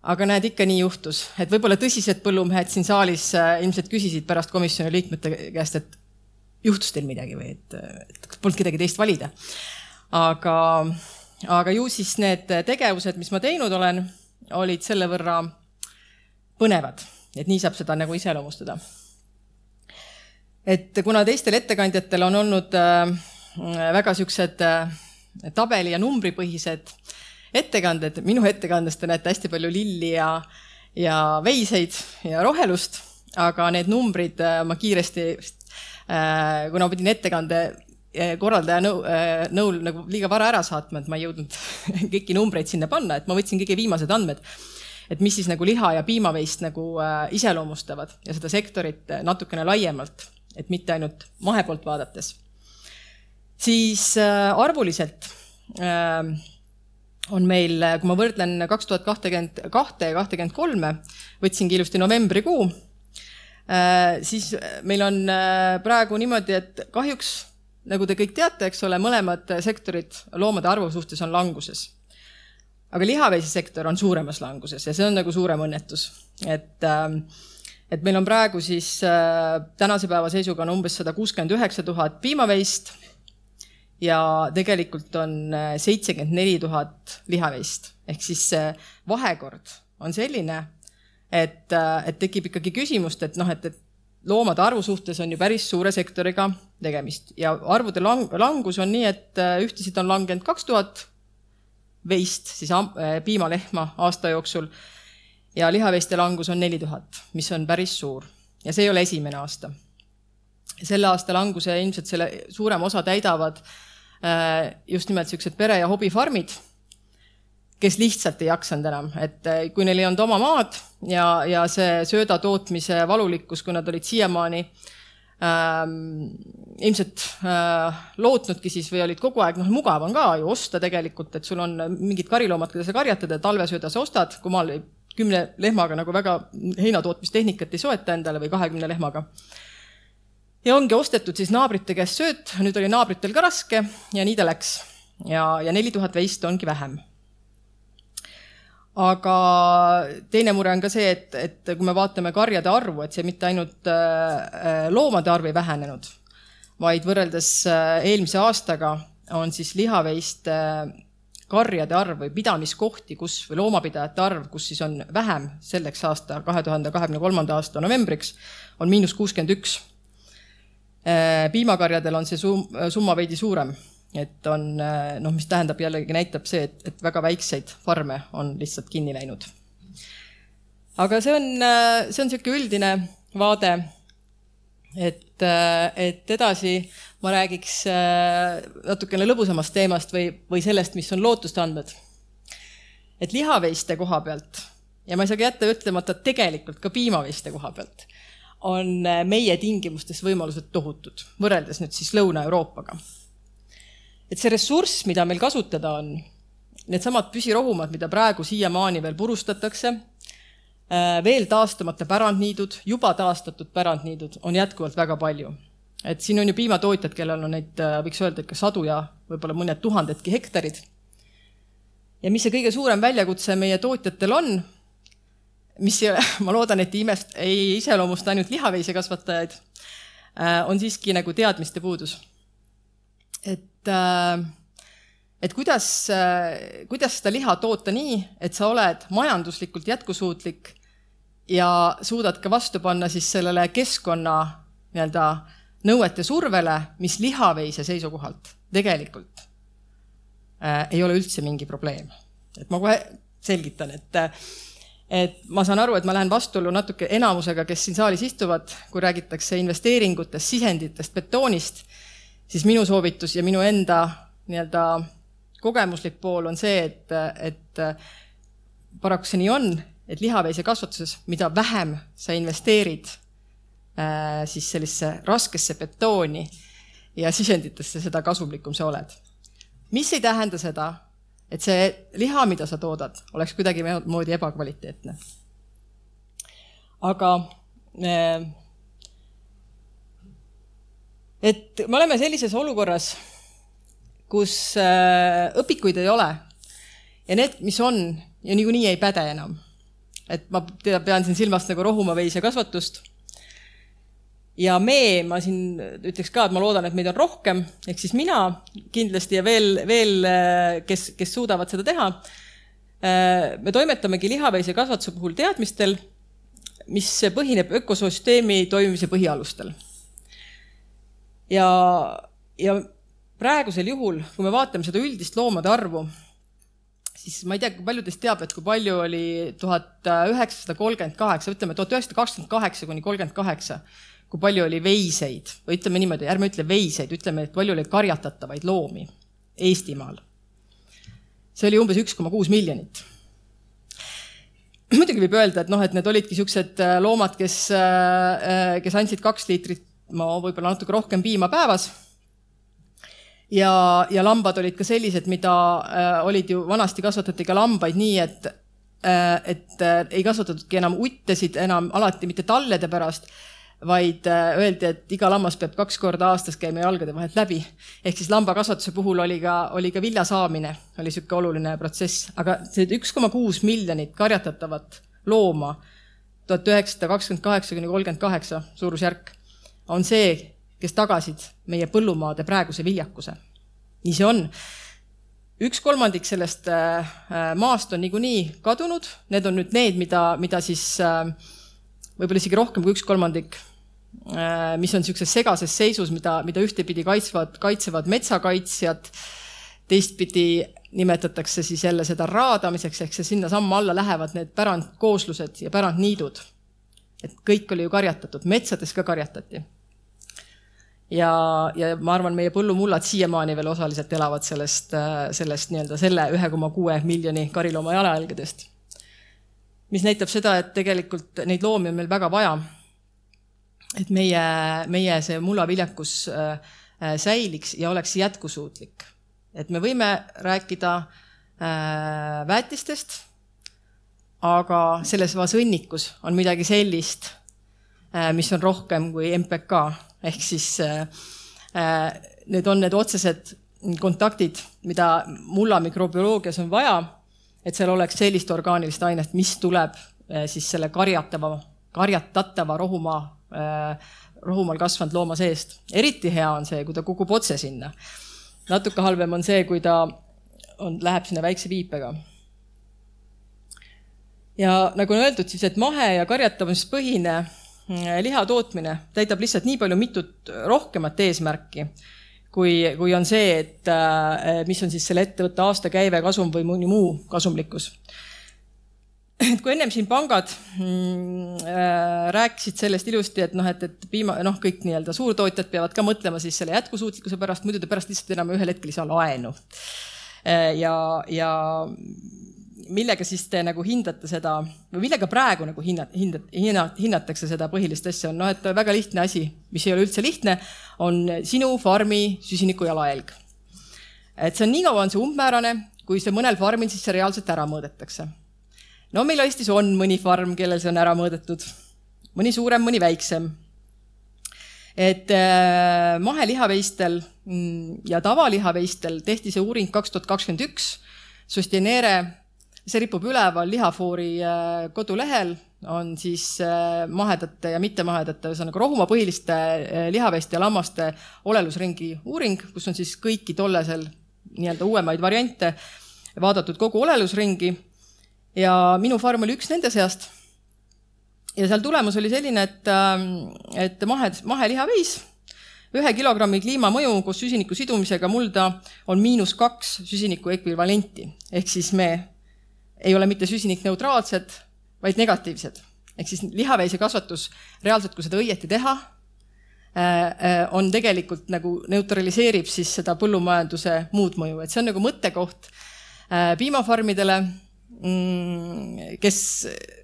Speaker 4: Aga näed, ikka nii juhtus, et võib-olla tõsised põllumehed siin saalis äh, ilmselt küsisid pärast komisjoni liikmete käest, et juhtus teil midagi või et, et polnud kedagi teist valida. aga aga ju siis need tegevused, mis ma teinud olen, olid selle võrra põnevad, et nii saab seda nagu iseloomustada. et kuna teistel ettekandjatel on olnud äh, väga siuksed äh, tabeli ja numbripõhised ettekanded, minu ettekandes te näete hästi palju lilli ja, ja veiseid ja rohelust, aga need numbrid äh, ma kiiresti, kuna ma pidin ettekande korraldaja nõu, äh, nõul nagu liiga vara ära saatma, et ma ei jõudnud kõiki numbreid sinna panna, et ma võtsin kõige viimased andmed. et mis siis nagu liha ja piimaveist nagu äh, iseloomustavad ja seda sektorit äh, natukene laiemalt, et mitte ainult mahe poolt vaadates. siis äh, arvuliselt äh, on meil, kui ma võrdlen kaks tuhat kahtekümmend kahte ja kahtekümmend kolme, võtsingi ilusti novembrikuu äh,, siis meil on äh, praegu niimoodi, et kahjuks nagu te kõik teate, eks ole, mõlemad sektorid loomade arvu suhtes on languses. aga lihaveisesektor on suuremas languses ja see on nagu suurem õnnetus, et äh, et meil on praegu siis äh, tänase päeva seisuga on umbes sada kuuskümmend üheksa tuhat piimaveist ja tegelikult on äh, seitsekümmend neli tuhat lihaveist ehk siis see vahekord on selline, et, äh, et tekib ikkagi küsimust, et noh, et, et loomade arvu suhtes on ju päris suure sektoriga tegemist. Ja arvude lang langus on nii, et äh, ühtesid on langenud kaks tuhat veist, siis äh, piimalehma aasta jooksul. Ja lihaveiste langus on neli tuhat, mis on päris suur. Ja see ei ole esimene aasta. selle aasta languse ilmselt selle suurema osa täidavad äh, just nimelt niisugused pere- ja hobifarmid kes lihtsalt ei jaksanud enam, et eh, kui neil ei olnud oma maad ja, ja see sööda tootmise valulikkus, kui nad olid siiamaani ähm, ilmselt äh, lootnudki siis või olid kogu aeg, noh, mugav on ka ju osta tegelikult, et sul on mingid kariloomad, keda sa karjatad ja talvesööda sa ostad, kui maal kümne lehmaga nagu väga heinatootmistehnikat ei soeta endale või kahekümne lehmaga. Ja ongi ostetud siis naabrite käest sööt, nüüd oli naabritel ka raske ja nii ta läks. ja, ja neli tuhat veist ongi vähem aga teine mure on ka see, et, et kui me vaatame karjade arvu, et see mitte ainult äh, loomade arv ei vähenenud, vaid võrreldes äh, eelmise aastaga on siis lihaveiste karjade arv või pidamiskohti, kus või loomapidajate arv, kus siis on vähem selleks aasta, kahe tuhande kahekümne kolmanda aasta novembriks, on miinus kuuskümmend üks. Äh, piimakarjadel on see summa veidi suurem et on noh, mis tähendab jällegi näitab see, et, et väga väikseid farme on lihtsalt kinni läinud. aga see on, see on niisugune üldine vaade. et, et edasi ma räägiks natukene lõbusamast teemast või, või sellest, mis on lootustandmed. et lihaveiste koha pealt ja ma ei saa ka jätta ütlemata, tegelikult ka piimaveiste koha pealt on meie tingimustes võimalused tohutud, võrreldes nüüd siis Lõuna-Euroopaga et see ressurss, mida meil kasutada on, needsamad püsirohumad, mida praegu siiamaani veel purustatakse, äh, veel taastamata pärandniidud, juba taastatud pärandniidud on jätkuvalt väga palju. et siin on ju piimatootjad, kellel on neid, äh, võiks öelda, ikka sadu ja võib-olla mõned tuhandedki hektarid. ja mis see kõige suurem väljakutse meie tootjatel on, mis ei ole, ma loodan, et imest-, ei iseloomusta ainult lihaveisekasvatajaid, äh, on siiski nagu teadmiste puudus. et äh, et kuidas, äh, kuidas seda liha toota nii, et sa oled majanduslikult jätkusuutlik ja suudad ka vastu panna siis sellele keskkonna nii-öelda nõuete survele, mis lihaveise seisukohalt tegelikult äh, ei ole üldse mingi probleem. et ma kohe selgitan, et et ma saan aru, et ma lähen vastuollu natuke enamusega, kes siin saalis istuvad, kui räägitakse investeeringutest, sisenditest, betoonist siis minu soovitus ja minu enda nii-öelda kogemuslik pool on see, et, et paraku see nii on, et lihaveisekasvatuses, mida vähem sa investeerid äh, siis sellisesse raskesse betooni ja sisenditesse, seda kasumlikum sa oled. mis ei tähenda seda, et see liha, mida sa toodad, oleks kuidagimoodi ebakvaliteetne. aga äh, et me oleme sellises olukorras, kus äh, õpikuid ei ole ja need, mis on, ja niikuinii ei päde enam. et ma pean siin silmas nagu rohumaveise kasvatust ja me, ma siin ütleks ka, et ma loodan, et meid on rohkem, ehk siis mina kindlasti ja veel, veel, kes, kes suudavad seda teha. me toimetamegi lihaveise kasvatuse puhul teadmistel, mis põhineb ökosüsteemi toimimise põhialustel. ja, ja praegusel juhul, kui me vaatame seda üldist loomade arvu, siis ma ei tea, kui palju teist teab, et kui palju oli tuhat üheksasada kolmkümmend kaheksa, ütleme tuhat üheksasada kakskümmend kaheksa kuni kolmkümmend kaheksa kui palju oli veiseid või ütleme niimoodi, ärme ütle veiseid, ütleme, et palju oli karjatatavaid loomi Eestimaal. see oli umbes üks koma kuus miljonit. muidugi võib öelda, et noh, et need olidki siuksed äh, loomad, kes, äh, äh, kes andsid kaks liitrit, no võib-olla natuke rohkem piima päevas. ja, ja lambad olid ka sellised, mida äh, olid ju, vanasti kasvatati ka lambaid nii, et äh, et äh, ei kasvatatudki enam uttesid enam alati mitte tallede pärast vaid äh, öeldi, et iga lammas peab kaks korda aastas käima jalgade vahelt läbi. ehk siis lambakasvatuse puhul oli ka, oli ka vilja saamine, oli niisugune oluline protsess, aga see üks koma kuus miljonit karjatatavat looma, tuhat üheksasada kakskümmend kaheksa kuni kolmkümmend kaheksa suurusjärk, on see, kes tagasid meie põllumaade praeguse viljakuse. nii see on üks kolmandik sellest äh, äh, maast on niikuinii kadunud, need on nüüd need, mida, mida siis võib-olla isegi rohkem kui üks kolmandik Äh, mis on niisuguses segases seisus, mida, mida ühtepidi kaitsvad, kaitsevad metsakaitsjad, teistpidi nimetatakse siis jälle seda raadamiseks, ehk see sinnasamma alla lähevad need pärandkooslused ja pärandniidud. et kõik oli ju karjatatud, metsades ka karjatati. ja, ja ma arvan, meie põllumullad siiamaani veel osaliselt elavad sellest, sellest nii-öelda selle ühe koma kuue miljoni karilooma jalajälgedest. mis näitab seda, et tegelikult neid loomi on meil väga vaja et meie, meie see mullaviljakus äh, äh, säiliks ja oleks jätkusuutlik. et me võime rääkida äh, väetistest, aga selles vasõnnikus on midagi sellist, mis on rohkem kui MPK, ehk siis need on need otsesed kontaktid, mida mulla mikrobioloogias on vaja, et seal oleks sellist orgaanilist ainet, mis tuleb siis selle karjatava, karjatatava rohumaa rohumaal kasvanud looma seest. eriti hea on see, kui ta kukub otse sinna. natuke halvem on see, kui ta on, läheb sinna väikse viipega. ja nagu on öeldud, siis et mahe ja karjatamispõhine äh, liha tootmine täidab lihtsalt nii palju mitut rohkemat eesmärki, kui, kui on see, et äh, mis on siis selle ettevõtte aastakäive, kasum või mõni muu kasumlikkus et kui ennem siin pangad mm, äh, rääkisid sellest ilusti, et noh, et, et piima, noh, kõik nii-öelda suurtootjad peavad ka mõtlema siis selle jätkusuutlikkuse pärast, muidu te pärast lihtsalt enam ühel hetkel ei saa laenu äh,. ja, ja millega siis te nagu hindate seda või millega praegu nagu hinnat, hindat, hinnat, hinnatakse seda põhilist asja, on noh, et väga lihtne asi, mis ei ole üldse lihtne, on sinu farmi süsiniku jalajälg. et see on nii kaua on see umbmäärane, kui see mõnel farmil siis see reaalselt ära mõõdetakse no meil Eestis on mõni farm, kellel see on ära mõõdetud, mõni suurem, mõni väiksem. et äh, mahelihaveistel mm, ja tavalihaveistel tehti see uuring kaks tuhat kakskümmend üks, Sustineere, see ripub üleval Lihafoori äh, kodulehel, on siis äh, mahedate ja mittemahedate, ühesõnaga rohumaa põhiliste lihaveiste ja lammaste olelusringi uuring, kus on siis kõiki tollesel nii-öelda uuemaid variante vaadatud kogu olelusringi ja minu farm oli üks nende seast. ja seal tulemus oli selline, et, ähm, et mahe, mahelihaveis, ühe kilogrammi kliimamõju koos süsiniku sidumisega mulda on miinus kaks süsiniku ekvivalenti. ehk siis me ei ole mitte süsinikneutraalsed, vaid negatiivsed. ehk siis lihaveise kasvatus reaalselt, kui seda õieti teha, äh, äh, on tegelikult nagu neutraliseerib siis seda põllumajanduse muud mõju, et see on nagu mõttekoht äh, piimafarmidele kes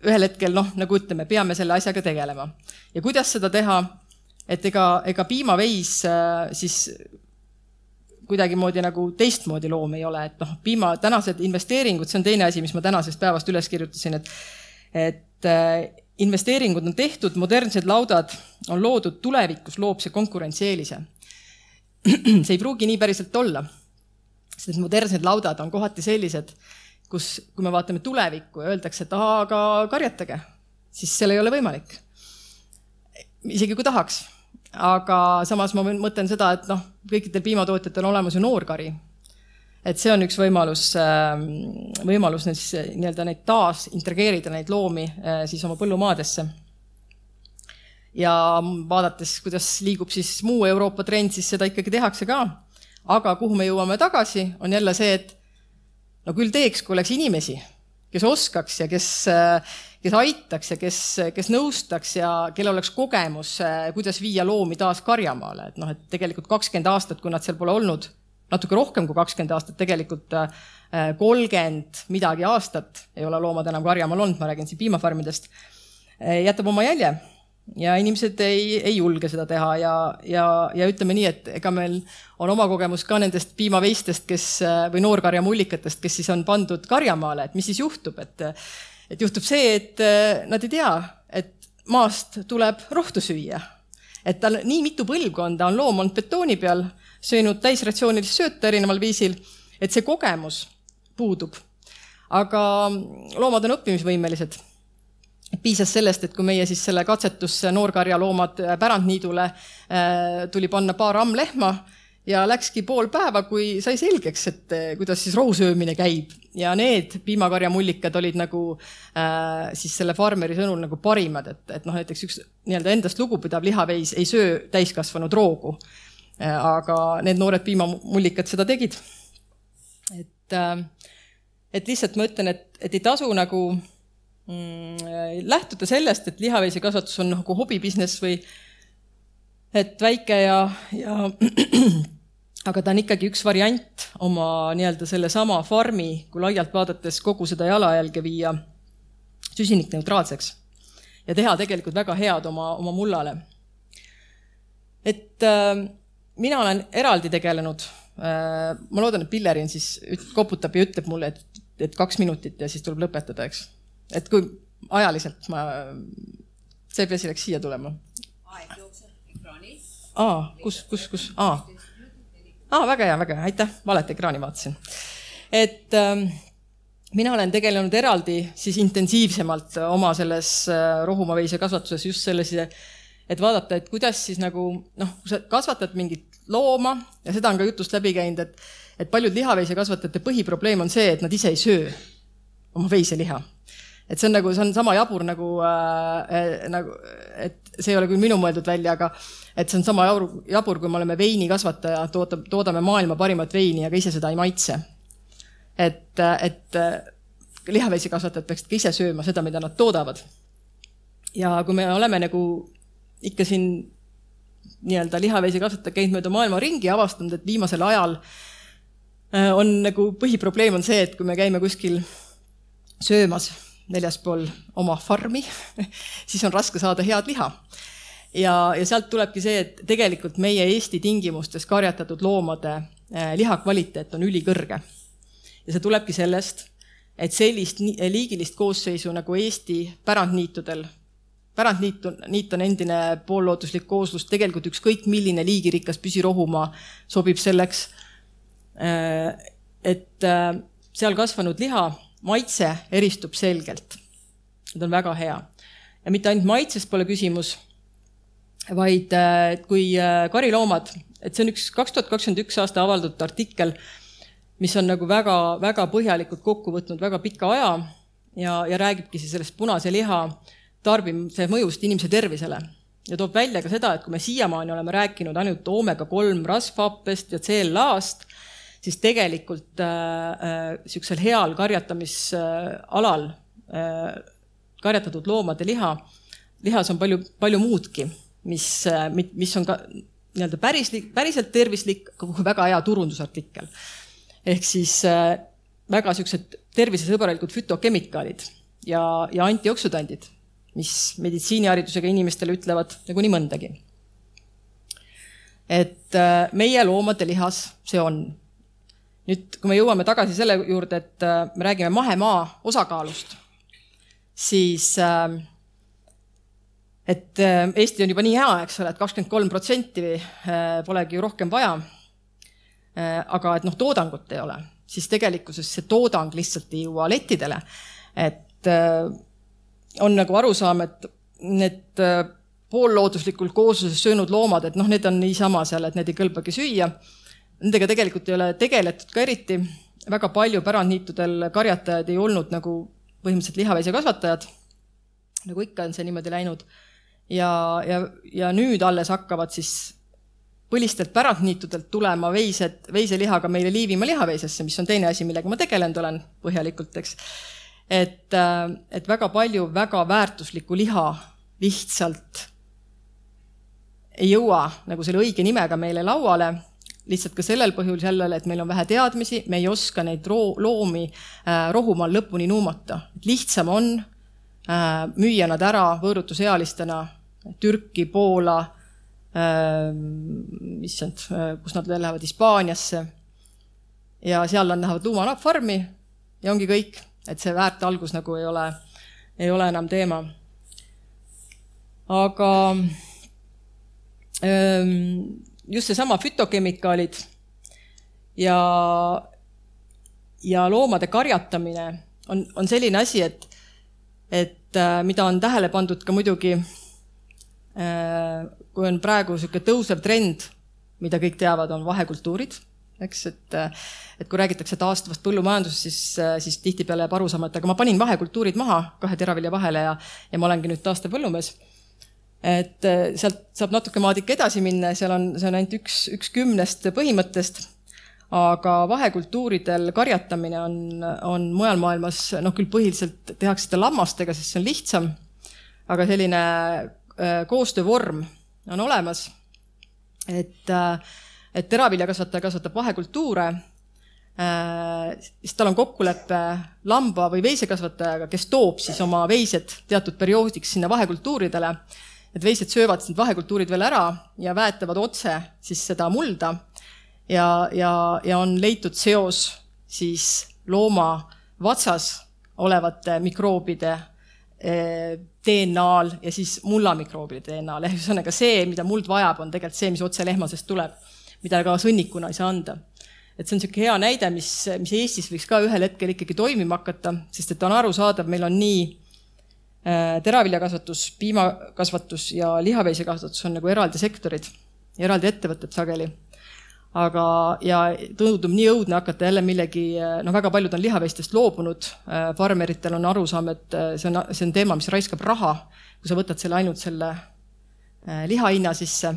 Speaker 4: ühel hetkel noh, nagu ütleme, peame selle asjaga tegelema. ja kuidas seda teha, et ega, ega piimaveis äh, siis kuidagimoodi nagu teistmoodi loom ei ole, et noh, piima tänased investeeringud, see on teine asi, mis ma tänasest päevast üles kirjutasin, et, et äh, investeeringud on tehtud, modernsed laudad on loodud, tulevikus loob see konkurentsieelise. see ei pruugi nii päriselt olla, sest modernsed laudad on kohati sellised, kus, kui me vaatame tulevikku ja öeldakse, et aa, aga karjatage, siis seal ei ole võimalik. isegi kui tahaks aga samas ma mõtlen seda, et noh, kõikidel piimatootjatel on olemas ju noorkari. et see on üks võimalus, ähm, võimalus siis nii-öelda neid taas integreerida, neid loomi äh, siis oma põllumaadesse. ja vaadates, kuidas liigub siis muu Euroopa trend, siis seda ikkagi tehakse ka. aga kuhu me jõuame tagasi, on jälle see, et no küll teeks, kui oleks inimesi, kes oskaks ja kes kes aitaks ja kes, kes nõustaks ja kellel oleks kogemus, eh, kuidas viia loomi taas karjamaale, et noh, et tegelikult kakskümmend aastat, kui nad seal pole olnud, natuke rohkem kui kakskümmend aastat, tegelikult eh, kolmkümmend midagi aastat ei ole loomad enam karjamaal olnud, ma räägin siin piimafarmidest, eh, jätab oma jälje ja inimesed ei, ei julge seda teha ja, ja, ja ütleme nii, et ega meil on oma kogemus ka nendest piimaveistest, kes või noorkarjamullikatest, kes siis on pandud karjamaale, et mis siis juhtub, et et juhtub see, et äh, nad ei tea, et maast tuleb rohtu süüa. et tal nii mitu põlvkonda on loom olnud betooni peal, söönud täisratsioonilist sööta erineval viisil, et see kogemus puudub. aga loomad on õppimisvõimelised. Piisas sellest, et kui meie siis selle katsetusse noorkarjaloomad pärandniidule äh, tuli panna paar ammlehma ja läkski pool päeva, kui sai selgeks, et eh, kuidas siis rohusöömine käib ja need piimakarjamullikad olid nagu äh, siis selle farmeri sõnul nagu parimad, et, et noh, näiteks üks nii-öelda endast lugupidav lihaveis ei söö täiskasvanud roogu äh,. aga need noored piimamullikad seda tegid. et äh,, et lihtsalt ma ütlen, et, et ei tasu nagu lähtuda sellest, et lihaveisekasvatus on nagu hobibusiness või et väike ja, ja aga ta on ikkagi üks variant oma nii-öelda sellesama farmi, kui laialt vaadates kogu seda jalajälge viia süsinikneutraalseks ja teha tegelikult väga head oma, oma mullale. et äh, mina olen eraldi tegelenud äh,, ma loodan, et Pillerin siis koputab ja ütleb mulle, et, et kaks minutit ja siis tuleb lõpetada, eks. Et kui ajaliselt ma, see peaasi läks siia tulema. aeg jookseb ekraanil. aa, kus, kus, kus, aa aa, väga hea, väga hea, aitäh, valet ekraani vaatasin. et ähm, mina olen tegelenud eraldi siis intensiivsemalt oma selles äh, rohumaveise kasvatuses just sellise, et vaadata, et kuidas siis nagu noh, kui sa kasvatad mingit looma ja seda on ka jutust läbi käinud, et, et paljud lihaveisekasvatajate põhiprobleem on see, et nad ise ei söö oma veiseliha et see on nagu, see on sama jabur nagu äh,, nagu, et see ei ole küll minu mõeldud välja, aga et see on sama jabur, jabur, kui me oleme veinikasvataja, toodame, toodame maailma parimat veini, aga ise seda ei maitse. et, et lihaveisekasvatajad peaksid ka ise sööma seda, mida nad toodavad. ja kui me oleme nagu ikka siin nii-öelda lihaveisekasvatajad käinud mööda maailma ringi ja avastanud, et viimasel ajal äh, on nagu põhiprobleem on see, et kui me käime kuskil söömas väljaspool oma farmi siis on raske saada head liha. ja, ja sealt tulebki see, et tegelikult meie Eesti tingimustes karjatatud loomade eh, liha kvaliteet on ülikõrge. ja see tulebki sellest, et sellist liigilist koosseisu nagu Eesti pärandniitudel, pärandniit on, niit on endine poollooduslik kooslus, tegelikult ükskõik milline liigirikas püsirohumaa sobib selleks, eh, et eh, seal kasvanud liha maitse eristub selgelt. ta on väga hea. ja mitte ainult maitses pole küsimus, vaid äh, kui äh, kariloomad, et see on üks kaks tuhat kakskümmend üks aasta avaldatud artikkel, mis on nagu väga-väga põhjalikult kokku võtnud väga pika aja ja, ja räägibki siis sellest punase liha tarbimise mõjust inimese tervisele ja toob välja ka seda, et kui me siiamaani oleme rääkinud ainult oomega kolm rasvhappest ja CLA-st, siis tegelikult äh, äh, heal karjatamisalal äh, karjatatud loomade liha, lihas on palju, palju muudki, mis, äh, mis on ka nii-öelda pärislik, päriselt tervislik, väga hea turundusartikkel. ehk siis äh, väga niisugused tervisesõbralikud fütokemikaalid ja, ja antioksüdandid, mis meditsiiniharidusega inimestele ütlevad nagu nii mõndagi et äh, meie loomade lihas see on. Nüüd, kui me jõuame tagasi selle juurde, et äh, me räägime mahemaa osakaalust, siis äh, et Eesti on juba nii hea, eks ole, et kakskümmend kolm protsenti polegi ju rohkem vaja. aga et noh, toodangut ei ole, siis tegelikkuses see toodang lihtsalt ei jõua lettidele. et on nagu arusaam, et need poollooduslikult koosluses söönud loomad, et noh, need on niisama seal, et need ei kõlbagi süüa. Nendega tegelikult ei ole tegeletud ka eriti. väga palju pärandniitudel karjatajad ei olnud nagu põhimõtteliselt lihaveisekasvatajad. nagu ikka on see niimoodi läinud. ja, ja, ja nüüd alles hakkavad siis põlistelt pärandniitudelt tulema veised, veiselihaga meile Liivimaa lihaveisesse, mis on teine asi, millega ma tegelenud olen põhjalikult, eks. et, et väga palju väga väärtuslikku liha lihtsalt ei jõua nagu selle õige nimega meile lauale, lihtsalt ka sellel põhjusel jälle, et meil on vähe teadmisi, me ei oska neid roo-, loomi äh, rohumaal lõpuni nuumata. lihtsam on äh, müüa nad ära võõrutusealistena Türki, Poola äh,, issand kus nad lähevad Hispaaniasse. ja seal nad lähevad luumafarmi ja ongi kõik, et see väärtalgus nagu ei ole, ei ole enam teema. aga just seesama fütokemikaalid ja, ja loomade karjatamine on, on selline asi, et, et äh, mida on tähele pandud ka muidugi, äh, kui on praegu niisugune tõusev trend, mida kõik teavad, on vahekultuurid, eks, et, äh, et kui räägitakse taastuvast põllumajandusest, siis, siis tihtipeale jääb arusaama, et aga ma panin vahekultuurid maha kahe teravilja vahele ja, ja ma olengi nüüd taastav põllumees et äh, sealt saab natuke maadik edasi minna ja seal on, see on ainult üks, üks kümnest põhimõttest. aga vahekultuuridel karjatamine on, on mujal maailmas, noh küll põhiliselt tehakse seda lammastega, sest see on lihtsam. aga selline äh, koostöövorm on olemas. et, äh, et teraviljakasvataja kasvatab vahekultuure siis tal on kokkulepe lamba või veisekasvatajaga, kes toob siis oma veised teatud perioodiks sinna vahekultuuridele et veised söövad need vahekultuurid veel ära ja väetavad otse siis seda mulda. ja, ja, ja on leitud seos siis looma vatsas olevate mikroobide eh, DNA-l ja siis mullamikroobide DNA-l, ehk ühesõnaga see, mida muld vajab, on tegelikult see, mis otse lehmasest tuleb, mida ka sõnnikuna ei saa anda. et see on niisugune hea näide, mis, mis Eestis võiks ka ühel hetkel ikkagi toimima hakata, sest et on arusaadav, meil on nii teraviljakasvatus, piimakasvatus ja lihaveisekasvatus on nagu eraldi sektorid, eraldi ettevõtted sageli. aga, ja tundub nii õudne hakata jälle millegi, noh, väga paljud on lihaveistest loobunud, äh, farmeritel on arusaam, et äh, see on, see on teema, mis raiskab raha, kui sa võtad selle ainult selle liha hinna sisse.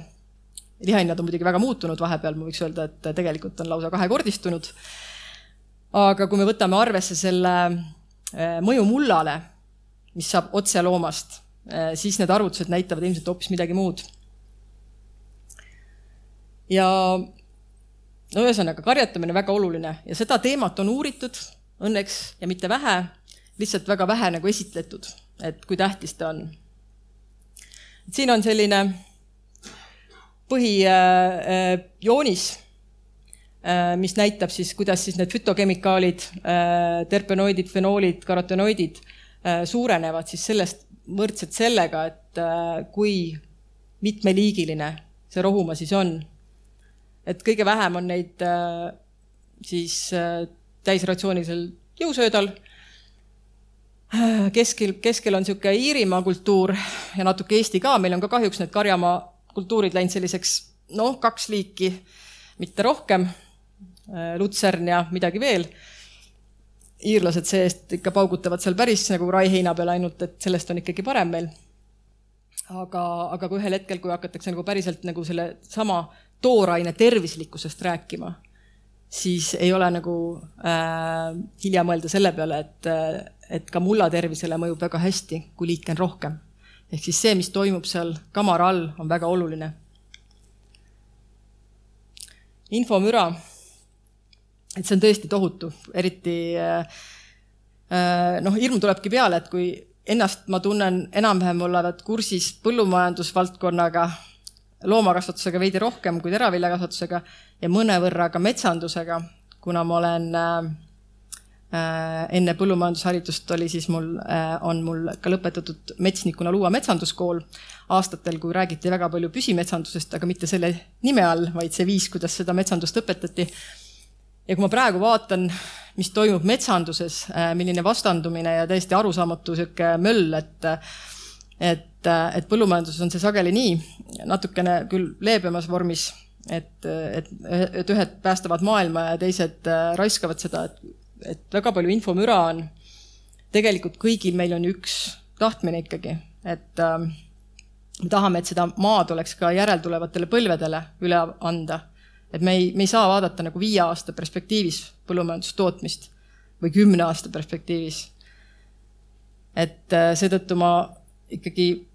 Speaker 4: lihahinnad on muidugi väga muutunud vahepeal, ma võiks öelda, et tegelikult on lausa kahekordistunud. aga kui me võtame arvesse selle mõju mullale mis saab otse loomast, äh, siis need arvutused näitavad ilmselt hoopis midagi muud. ja no ühesõnaga, karjatamine väga oluline ja seda teemat on uuritud õnneks ja mitte vähe, lihtsalt väga vähe nagu esitletud, et kui tähtis ta on. siin on selline põhijoonis äh, äh,, mis näitab siis, kuidas siis need fütokemikaalid äh,, terpenoidid, fenoolid, karotenoidid Äh, suurenevad siis sellest võrdselt sellega, et äh, kui mitmeliigiline see rohumaa siis on. et kõige vähem on neid äh, siis täisratsioonilisel jõusöödal. keskel, keskel on niisugune Iirimaa kultuur ja natuke Eesti ka, meil on ka kahjuks need karjamaa kultuurid läinud selliseks noh, kaks liiki, mitte rohkem. lutsern ja midagi veel iirlased see-eest ikka paugutavad seal päris nagu raiheina peal ainult, et sellest on ikkagi parem meil. aga, aga kui ühel hetkel, kui hakatakse nagu päriselt nagu selle sama tooraine tervislikkusest rääkima, siis ei ole nagu äh, hilja mõelda selle peale, et, et ka mulla tervisele mõjub väga hästi, kui liike on rohkem. ehk siis see, mis toimub seal kamara all, on väga oluline. infomüra et see on tõesti tohutu, eriti äh, äh, noh, hirm tulebki peale, et kui ennast ma tunnen enam-vähem olevat kursis põllumajandusvaldkonnaga, loomakasvatusega veidi rohkem kui teraviljakasvatusega ja mõnevõrra ka metsandusega, kuna ma olen äh, enne põllumajandusharidust oli siis mul on mul ka lõpetatud metsnikuna Luua metsanduskool aastatel, kui räägiti väga palju püsimetsandusest, aga mitte selle nime all, vaid see viis, kuidas seda metsandust õpetati. Ja kui ma praegu vaatan, mis toimub metsanduses, äh, milline vastandumine ja täiesti arusaamatu sihuke möll, et et, et põllumajanduses on see sageli nii, natukene küll leebemas vormis, et, et, et ühed päästavad maailma ja teised äh, raiskavad seda, et, et väga palju infomüra on. tegelikult kõigil meil on üks tahtmine ikkagi, et äh, me tahame, et seda maad oleks ka järeltulevatele põlvedele üle anda. Et me ei, me ei saa vaadata nagu viie aasta perspektiivis põllumajandustootmist või kümne aasta perspektiivis. et äh, seetõttu ma ikkagi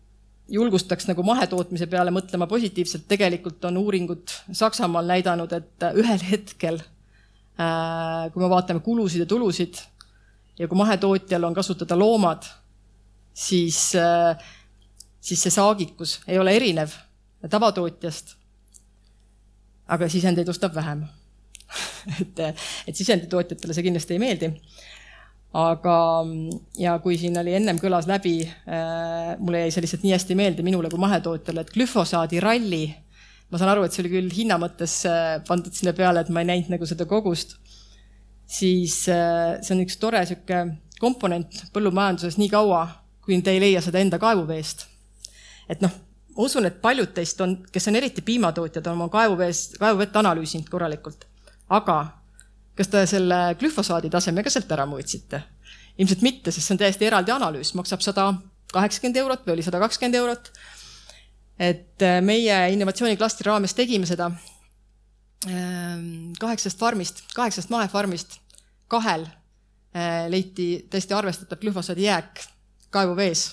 Speaker 4: julgustaks nagu mahetootmise peale mõtlema positiivselt, tegelikult on uuringud Saksamaal näidanud, et ühel hetkel, äh, kui me vaatame kulusid ja tulusid ja kui mahetootjal on kasutada loomad, siis, äh, siis see saagikus ei ole erinev tavatootjast. Aga sisendeid ostab vähem et, et sisenditootjatele see kindlasti ei meeldi aga, ja kui siin oli ennem kõlas läbi äh,, mulle jäi see lihtsalt nii hästi meelde minule kui mahetootjale, et glüfosaadi ralli. ma saan aru, et see oli küll hinna mõttes äh, pandud sinna peale, et ma ei näinud nagu seda kogust. siis äh, see on üks tore sihuke komponent põllumajanduses nii kaua, kui te ei leia seda enda kaevuveest. et noh, ma usun, et paljud teist on, kes on eriti piimatootjad, on oma kaevuveest, kaevuvett analüüsinud korralikult. aga kas te selle glüfosaadi taseme ka sealt ära mõõtsite? ilmselt mitte, sest see on täiesti eraldi analüüs, maksab sada kaheksakümmend eurot või oli sada kakskümmend eurot. et äh, meie innovatsiooniklastri raames tegime seda ähm, kaheksast farmist, kaheksast mahefarmist kahel äh, leiti tõesti arvestatav glüfosaadi jääk kaevuvees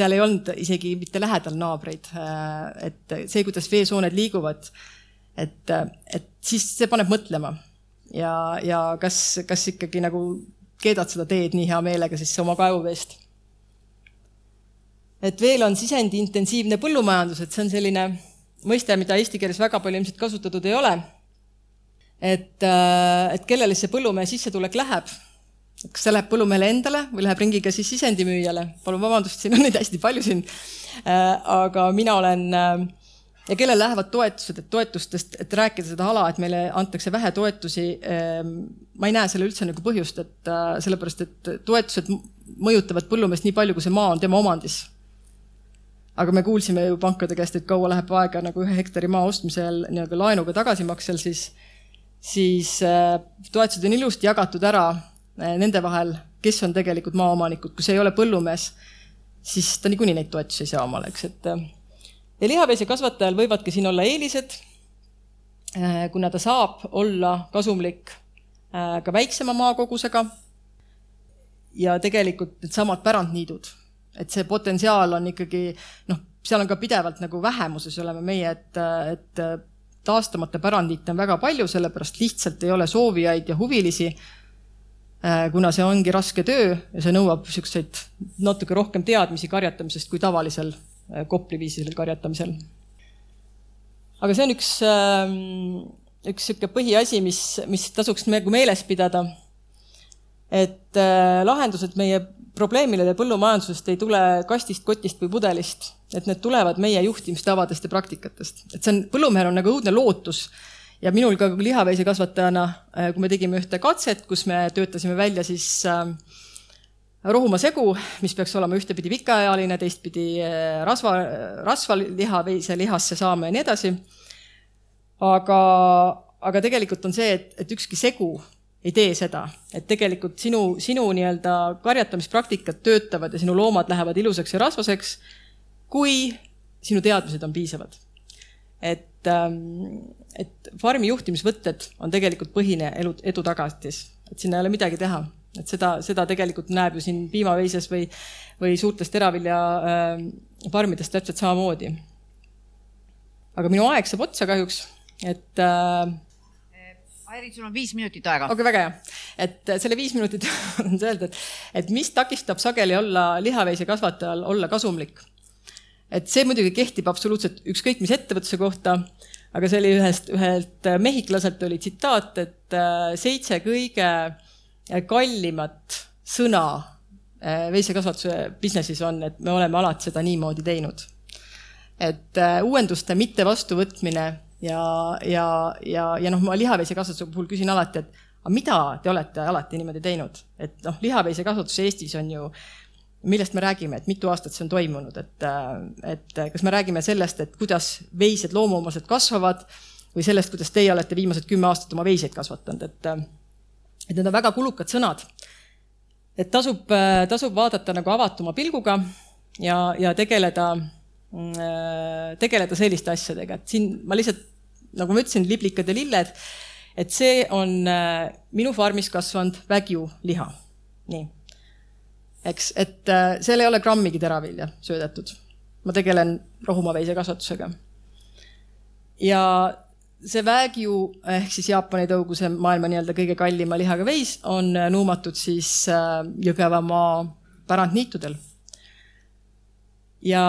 Speaker 4: seal ei olnud isegi mitte lähedal naabreid, äh, et see, kuidas veesooned liiguvad et, et siis see paneb mõtlema ja, ja kas, kas ikkagi nagu keedad seda teed nii hea meelega siis oma kaevuveest. et veel on sisendiintensiivne põllumajandus, et see on selline mõiste, mida eesti keeles väga palju ilmselt kasutatud ei ole. et, et kellele see põllumehe sissetulek läheb? Kas see läheb põllumehele endale või läheb ringiga siis sisendimüüjale? palun vabandust, siin on neid hästi palju siin. aga mina olen ja kellele lähevad toetused, et toetustest, et rääkida seda ala, et meile antakse vähe toetusi. Ehm, ma ei näe selle üldse nagu põhjust, et äh, sellepärast, et toetused mõjutavad põllumeest nii palju, kui see maa on tema omandis. aga me kuulsime ju pankade käest, et kaua läheb aega nagu ühe hektari maa ostmisel nii-öelda laenuga tagasimaksel, siis, siis äh, toetused on ilusti jagatud ära äh, nende vahel, kes on tegelikult maaomanikud, kui see ei ole põllumees, siis ta niikuinii neid toetusi ei saa omale, eks, et ja lihaveisekasvatajal võivadki siin olla eelised, äh, kuna ta saab olla kasumlik äh, ka väiksema maakogusega ja tegelikult needsamad pärandniidud, et see potentsiaal on ikkagi noh, seal on ka pidevalt nagu vähemuses oleme meie, et, et taastamata pärandniite on väga palju, sellepärast lihtsalt ei ole soovijaid ja huvilisi. Äh, kuna see ongi raske töö ja see nõuab niisuguseid natuke rohkem teadmisi karjatamisest kui tavalisel Äh, Kopli viisil karjatamisel. aga see on üks, ähm, üks niisugune põhiasi, mis, mis tasuks nagu meeles pidada. et äh, lahendused meie probleemidele põllumajandusest ei tule kastist, kotist või pudelist, et need tulevad meie juhtimistavadest ja praktikatest. et see on, põllumehel on nagu õudne lootus ja minul ka lihaveisekasvatajana, äh, kui me tegime ühte katset, kus me töötasime välja siis äh, rohumaa segu, mis peaks olema ühtepidi pikaajaline, teistpidi eh, rasva, rasvaliha veise lihasse saama ja nii edasi. aga, aga tegelikult on see, et, et ükski segu ei tee seda, et tegelikult sinu, sinu nii-öelda karjatamispraktikad töötavad ja sinu loomad lähevad ilusaks ja rasvaseks, kui sinu teadmised on piisavad. et, ähm, et farmi juhtimisvõtted on tegelikult põhine elu, edu tagatis, et sinna ei ole midagi teha et seda, seda tegelikult näeb ju siin piimaveises või, või suurtes teraviljafarmides äh, täpselt samamoodi. aga minu aeg saab otsa kahjuks, et äh,.
Speaker 1: Airi, sul on viis minutit aega.
Speaker 4: okei okay,, väga hea. et selle viis minutit on see öelda, et, et mis takistab sageli olla lihaveisekasvatajal olla kasumlik. et see muidugi kehtib absoluutselt ükskõik mis ettevõtluse kohta, aga see oli ühest, ühelt mehhiklaselt oli tsitaat, et äh, seitse kõige kallimat sõna äh, veisekasvatuse business'is on, et me oleme alati seda niimoodi teinud. et äh, uuenduste mitte vastuvõtmine ja, ja, ja, ja noh, ma lihaveisekasvatuse puhul küsin alati, et aga mida te olete alati niimoodi teinud, et noh, lihaveisekasvatus Eestis on ju millest me räägime, et mitu aastat see on toimunud, et, et kas me räägime sellest, et kuidas veised loomuomased kasvavad või sellest, kuidas teie olete viimased kümme aastat oma veiseid kasvatanud, et, et need on väga kulukad sõnad. et tasub, tasub vaadata nagu avatuma pilguga ja, ja tegeleda, tegeleda selliste asjadega, et siin ma lihtsalt, nagu ma ütlesin, liblikad ja lilled, et see on minu farmis kasvanud vägju liha, nii eks, et äh, seal ei ole grammigi teravilja söödetud. ma tegelen rohumaveise kasvatusega. ja see Wagyu ehk siis Jaapani tõuguse maailma nii-öelda kõige kallima lihaga veis on äh, nuumatud siis äh, Jõgevamaa pärandniitudel. ja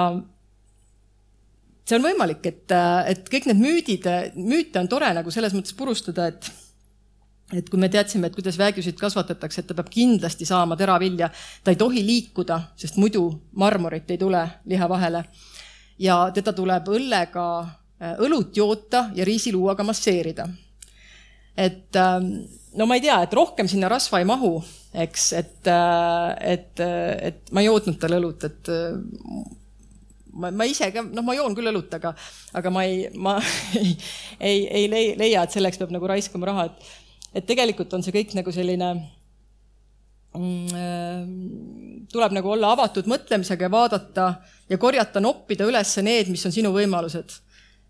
Speaker 4: see on võimalik, et, et kõik need müüdid, müüte on tore nagu selles mõttes purustada, et et kui me teadsime, et kuidas vägjusid kasvatatakse, et ta peab kindlasti saama teravilja, ta ei tohi liikuda, sest muidu marmorit ei tule liha vahele. ja teda tuleb õllega, äh, õlut joota ja riisiluuaga masseerida. et ähm, no ma ei tea, et rohkem sinna rasva ei mahu, eks, et, äh, et, äh, et ma ei jootnud tal õlut, et ma, ma ise ka, noh, ma joon küll õlut, aga, aga ma ei, ma ei, ei, ei leia, et selleks peab nagu raiskama raha, et et tegelikult on see kõik nagu selline mm, äh, tuleb nagu olla avatud mõtlemisega ja vaadata ja korjata, noppida üles need, mis on sinu võimalused.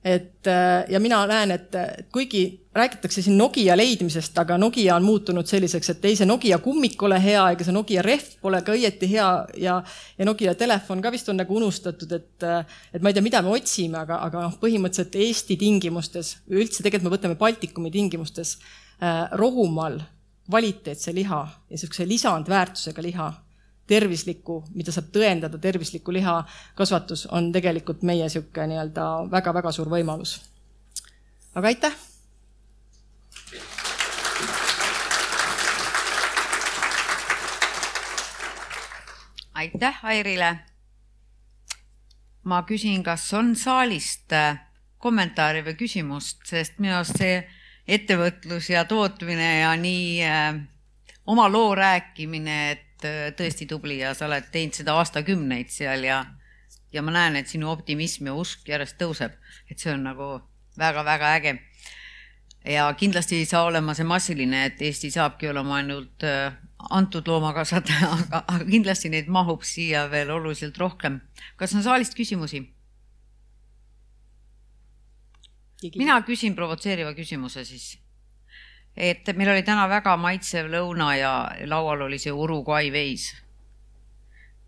Speaker 4: et äh, ja mina näen, et kuigi räägitakse siin Nokia leidmisest, aga Nokia on muutunud selliseks, et ei see Nokia kummik ole hea ega see Nokia rehv pole ka õieti hea ja, ja Nokia telefon ka vist on nagu unustatud, et, et ma ei tea, mida me otsime, aga, aga noh, põhimõtteliselt Eesti tingimustes, üldse tegelikult me võtame Baltikumi tingimustes Äh, rohumaal kvaliteetse liha ja niisuguse lisandväärtusega liha, tervislikku, mida saab tõendada, tervislikku liha kasvatus on tegelikult meie niisugune nii-öelda väga-väga suur võimalus. aga aitäh!
Speaker 1: aitäh Airile. ma küsin, kas on saalist äh, kommentaari või küsimust, sest minu arust see ettevõtlus ja tootmine ja nii äh, oma loo rääkimine, et äh, tõesti tubli ja sa oled teinud seda aastakümneid seal ja, ja ma näen, et sinu optimism ja usk järjest tõuseb, et see on nagu väga-väga äge. ja kindlasti ei saa olema see massiline, et Eesti saabki olema ainult äh, antud loomakasvataja, aga, aga kindlasti neid mahub siia veel oluliselt rohkem. kas on saalist küsimusi? Mina küsin provotseeriva küsimuse siis. et meil oli täna väga maitsev lõuna ja laual oli see Uruguay veis.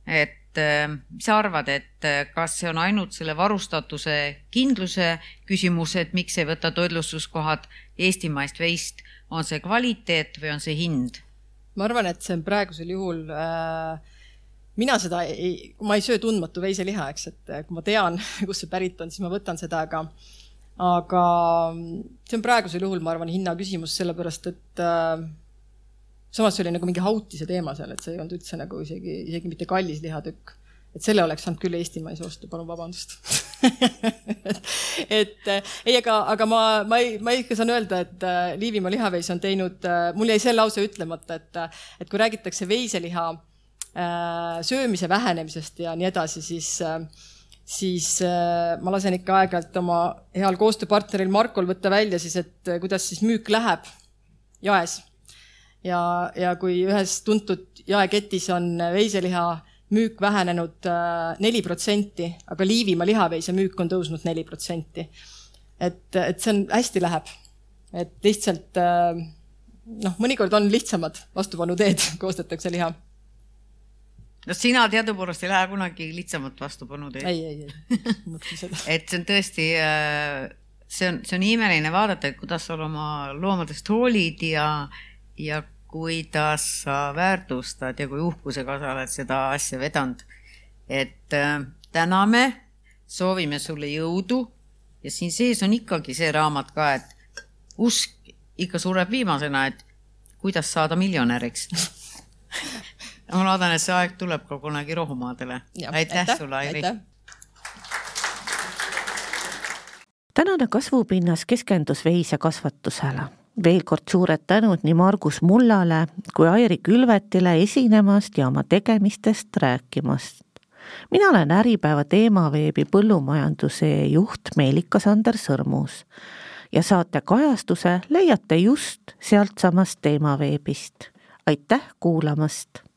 Speaker 1: et äh, mis sa arvad, et äh, kas see on ainult selle varustatuse kindluse küsimus, et miks ei võta toitlustuskohad eestimaist veist, on see kvaliteet või on see hind?
Speaker 4: ma arvan, et see on praegusel juhul äh, mina seda ei, ma ei söö tundmatu veiseliha, eks, et äh, kui ma tean, kust see pärit on, siis ma võtan seda, aga aga see on praegusel juhul, ma arvan, hinna küsimus, sellepärast et äh, samas see oli nagu mingi hautise teema seal, et see ei olnud üldse nagu isegi, isegi mitte kallis lihatükk. et selle oleks saanud küll eestimais osta, palun vabandust et, et ei, aga, aga ma, ma ei, ma ikka saan öelda, et äh, Liivimaa lihaveis on teinud äh,, mul jäi see lause ütlemata, et, et kui räägitakse veiseliha äh, söömise vähenemisest ja nii edasi, siis äh, siis äh, ma lasen ikka aeg-ajalt oma heal koostööpartneril Markol võtta välja siis, et äh, kuidas siis müük läheb jaes. ja, ja kui ühes tuntud jaeketis on veiseliha müük vähenenud äh, neli protsenti, aga Liivimaa lihaveise müük on tõusnud neli protsenti. et, et see on, hästi läheb. et lihtsalt noh, mõnikord on lihtsamad vastupanuteed, kui ostetakse liha
Speaker 1: no sina teadupoolest ei lähe kunagi lihtsamat vastupanu teed.
Speaker 4: ei, ei, ei, mõtlen seda
Speaker 1: et see on tõesti, äh, see on, see on imeline vaadata, kuidas sa oma loomadest hoolid ja, ja kuidas sa väärtustad ja kui uhkusega sa oled seda asja vedanud. et äh, täname soovime sulle jõudu ja siin sees on ikkagi see raamat ka, et usk ikka sureb viimasena, et kuidas saada miljonäriks ma loodan, et see aeg tuleb ka kunagi rohumaadele. aitäh sulle, Airi.
Speaker 2: tänane kasvupinnas keskendus veisekasvatusele. veel kord suured tänud nii Margus Mullale kui Airi Külvetile esinemast ja oma tegemistest rääkimast. mina olen Äripäeva teemaveebi põllumajanduse juht Meelika-Sander Sõrmus ja saate kajastuse leiate just sealtsamast teemaveebist. aitäh kuulamast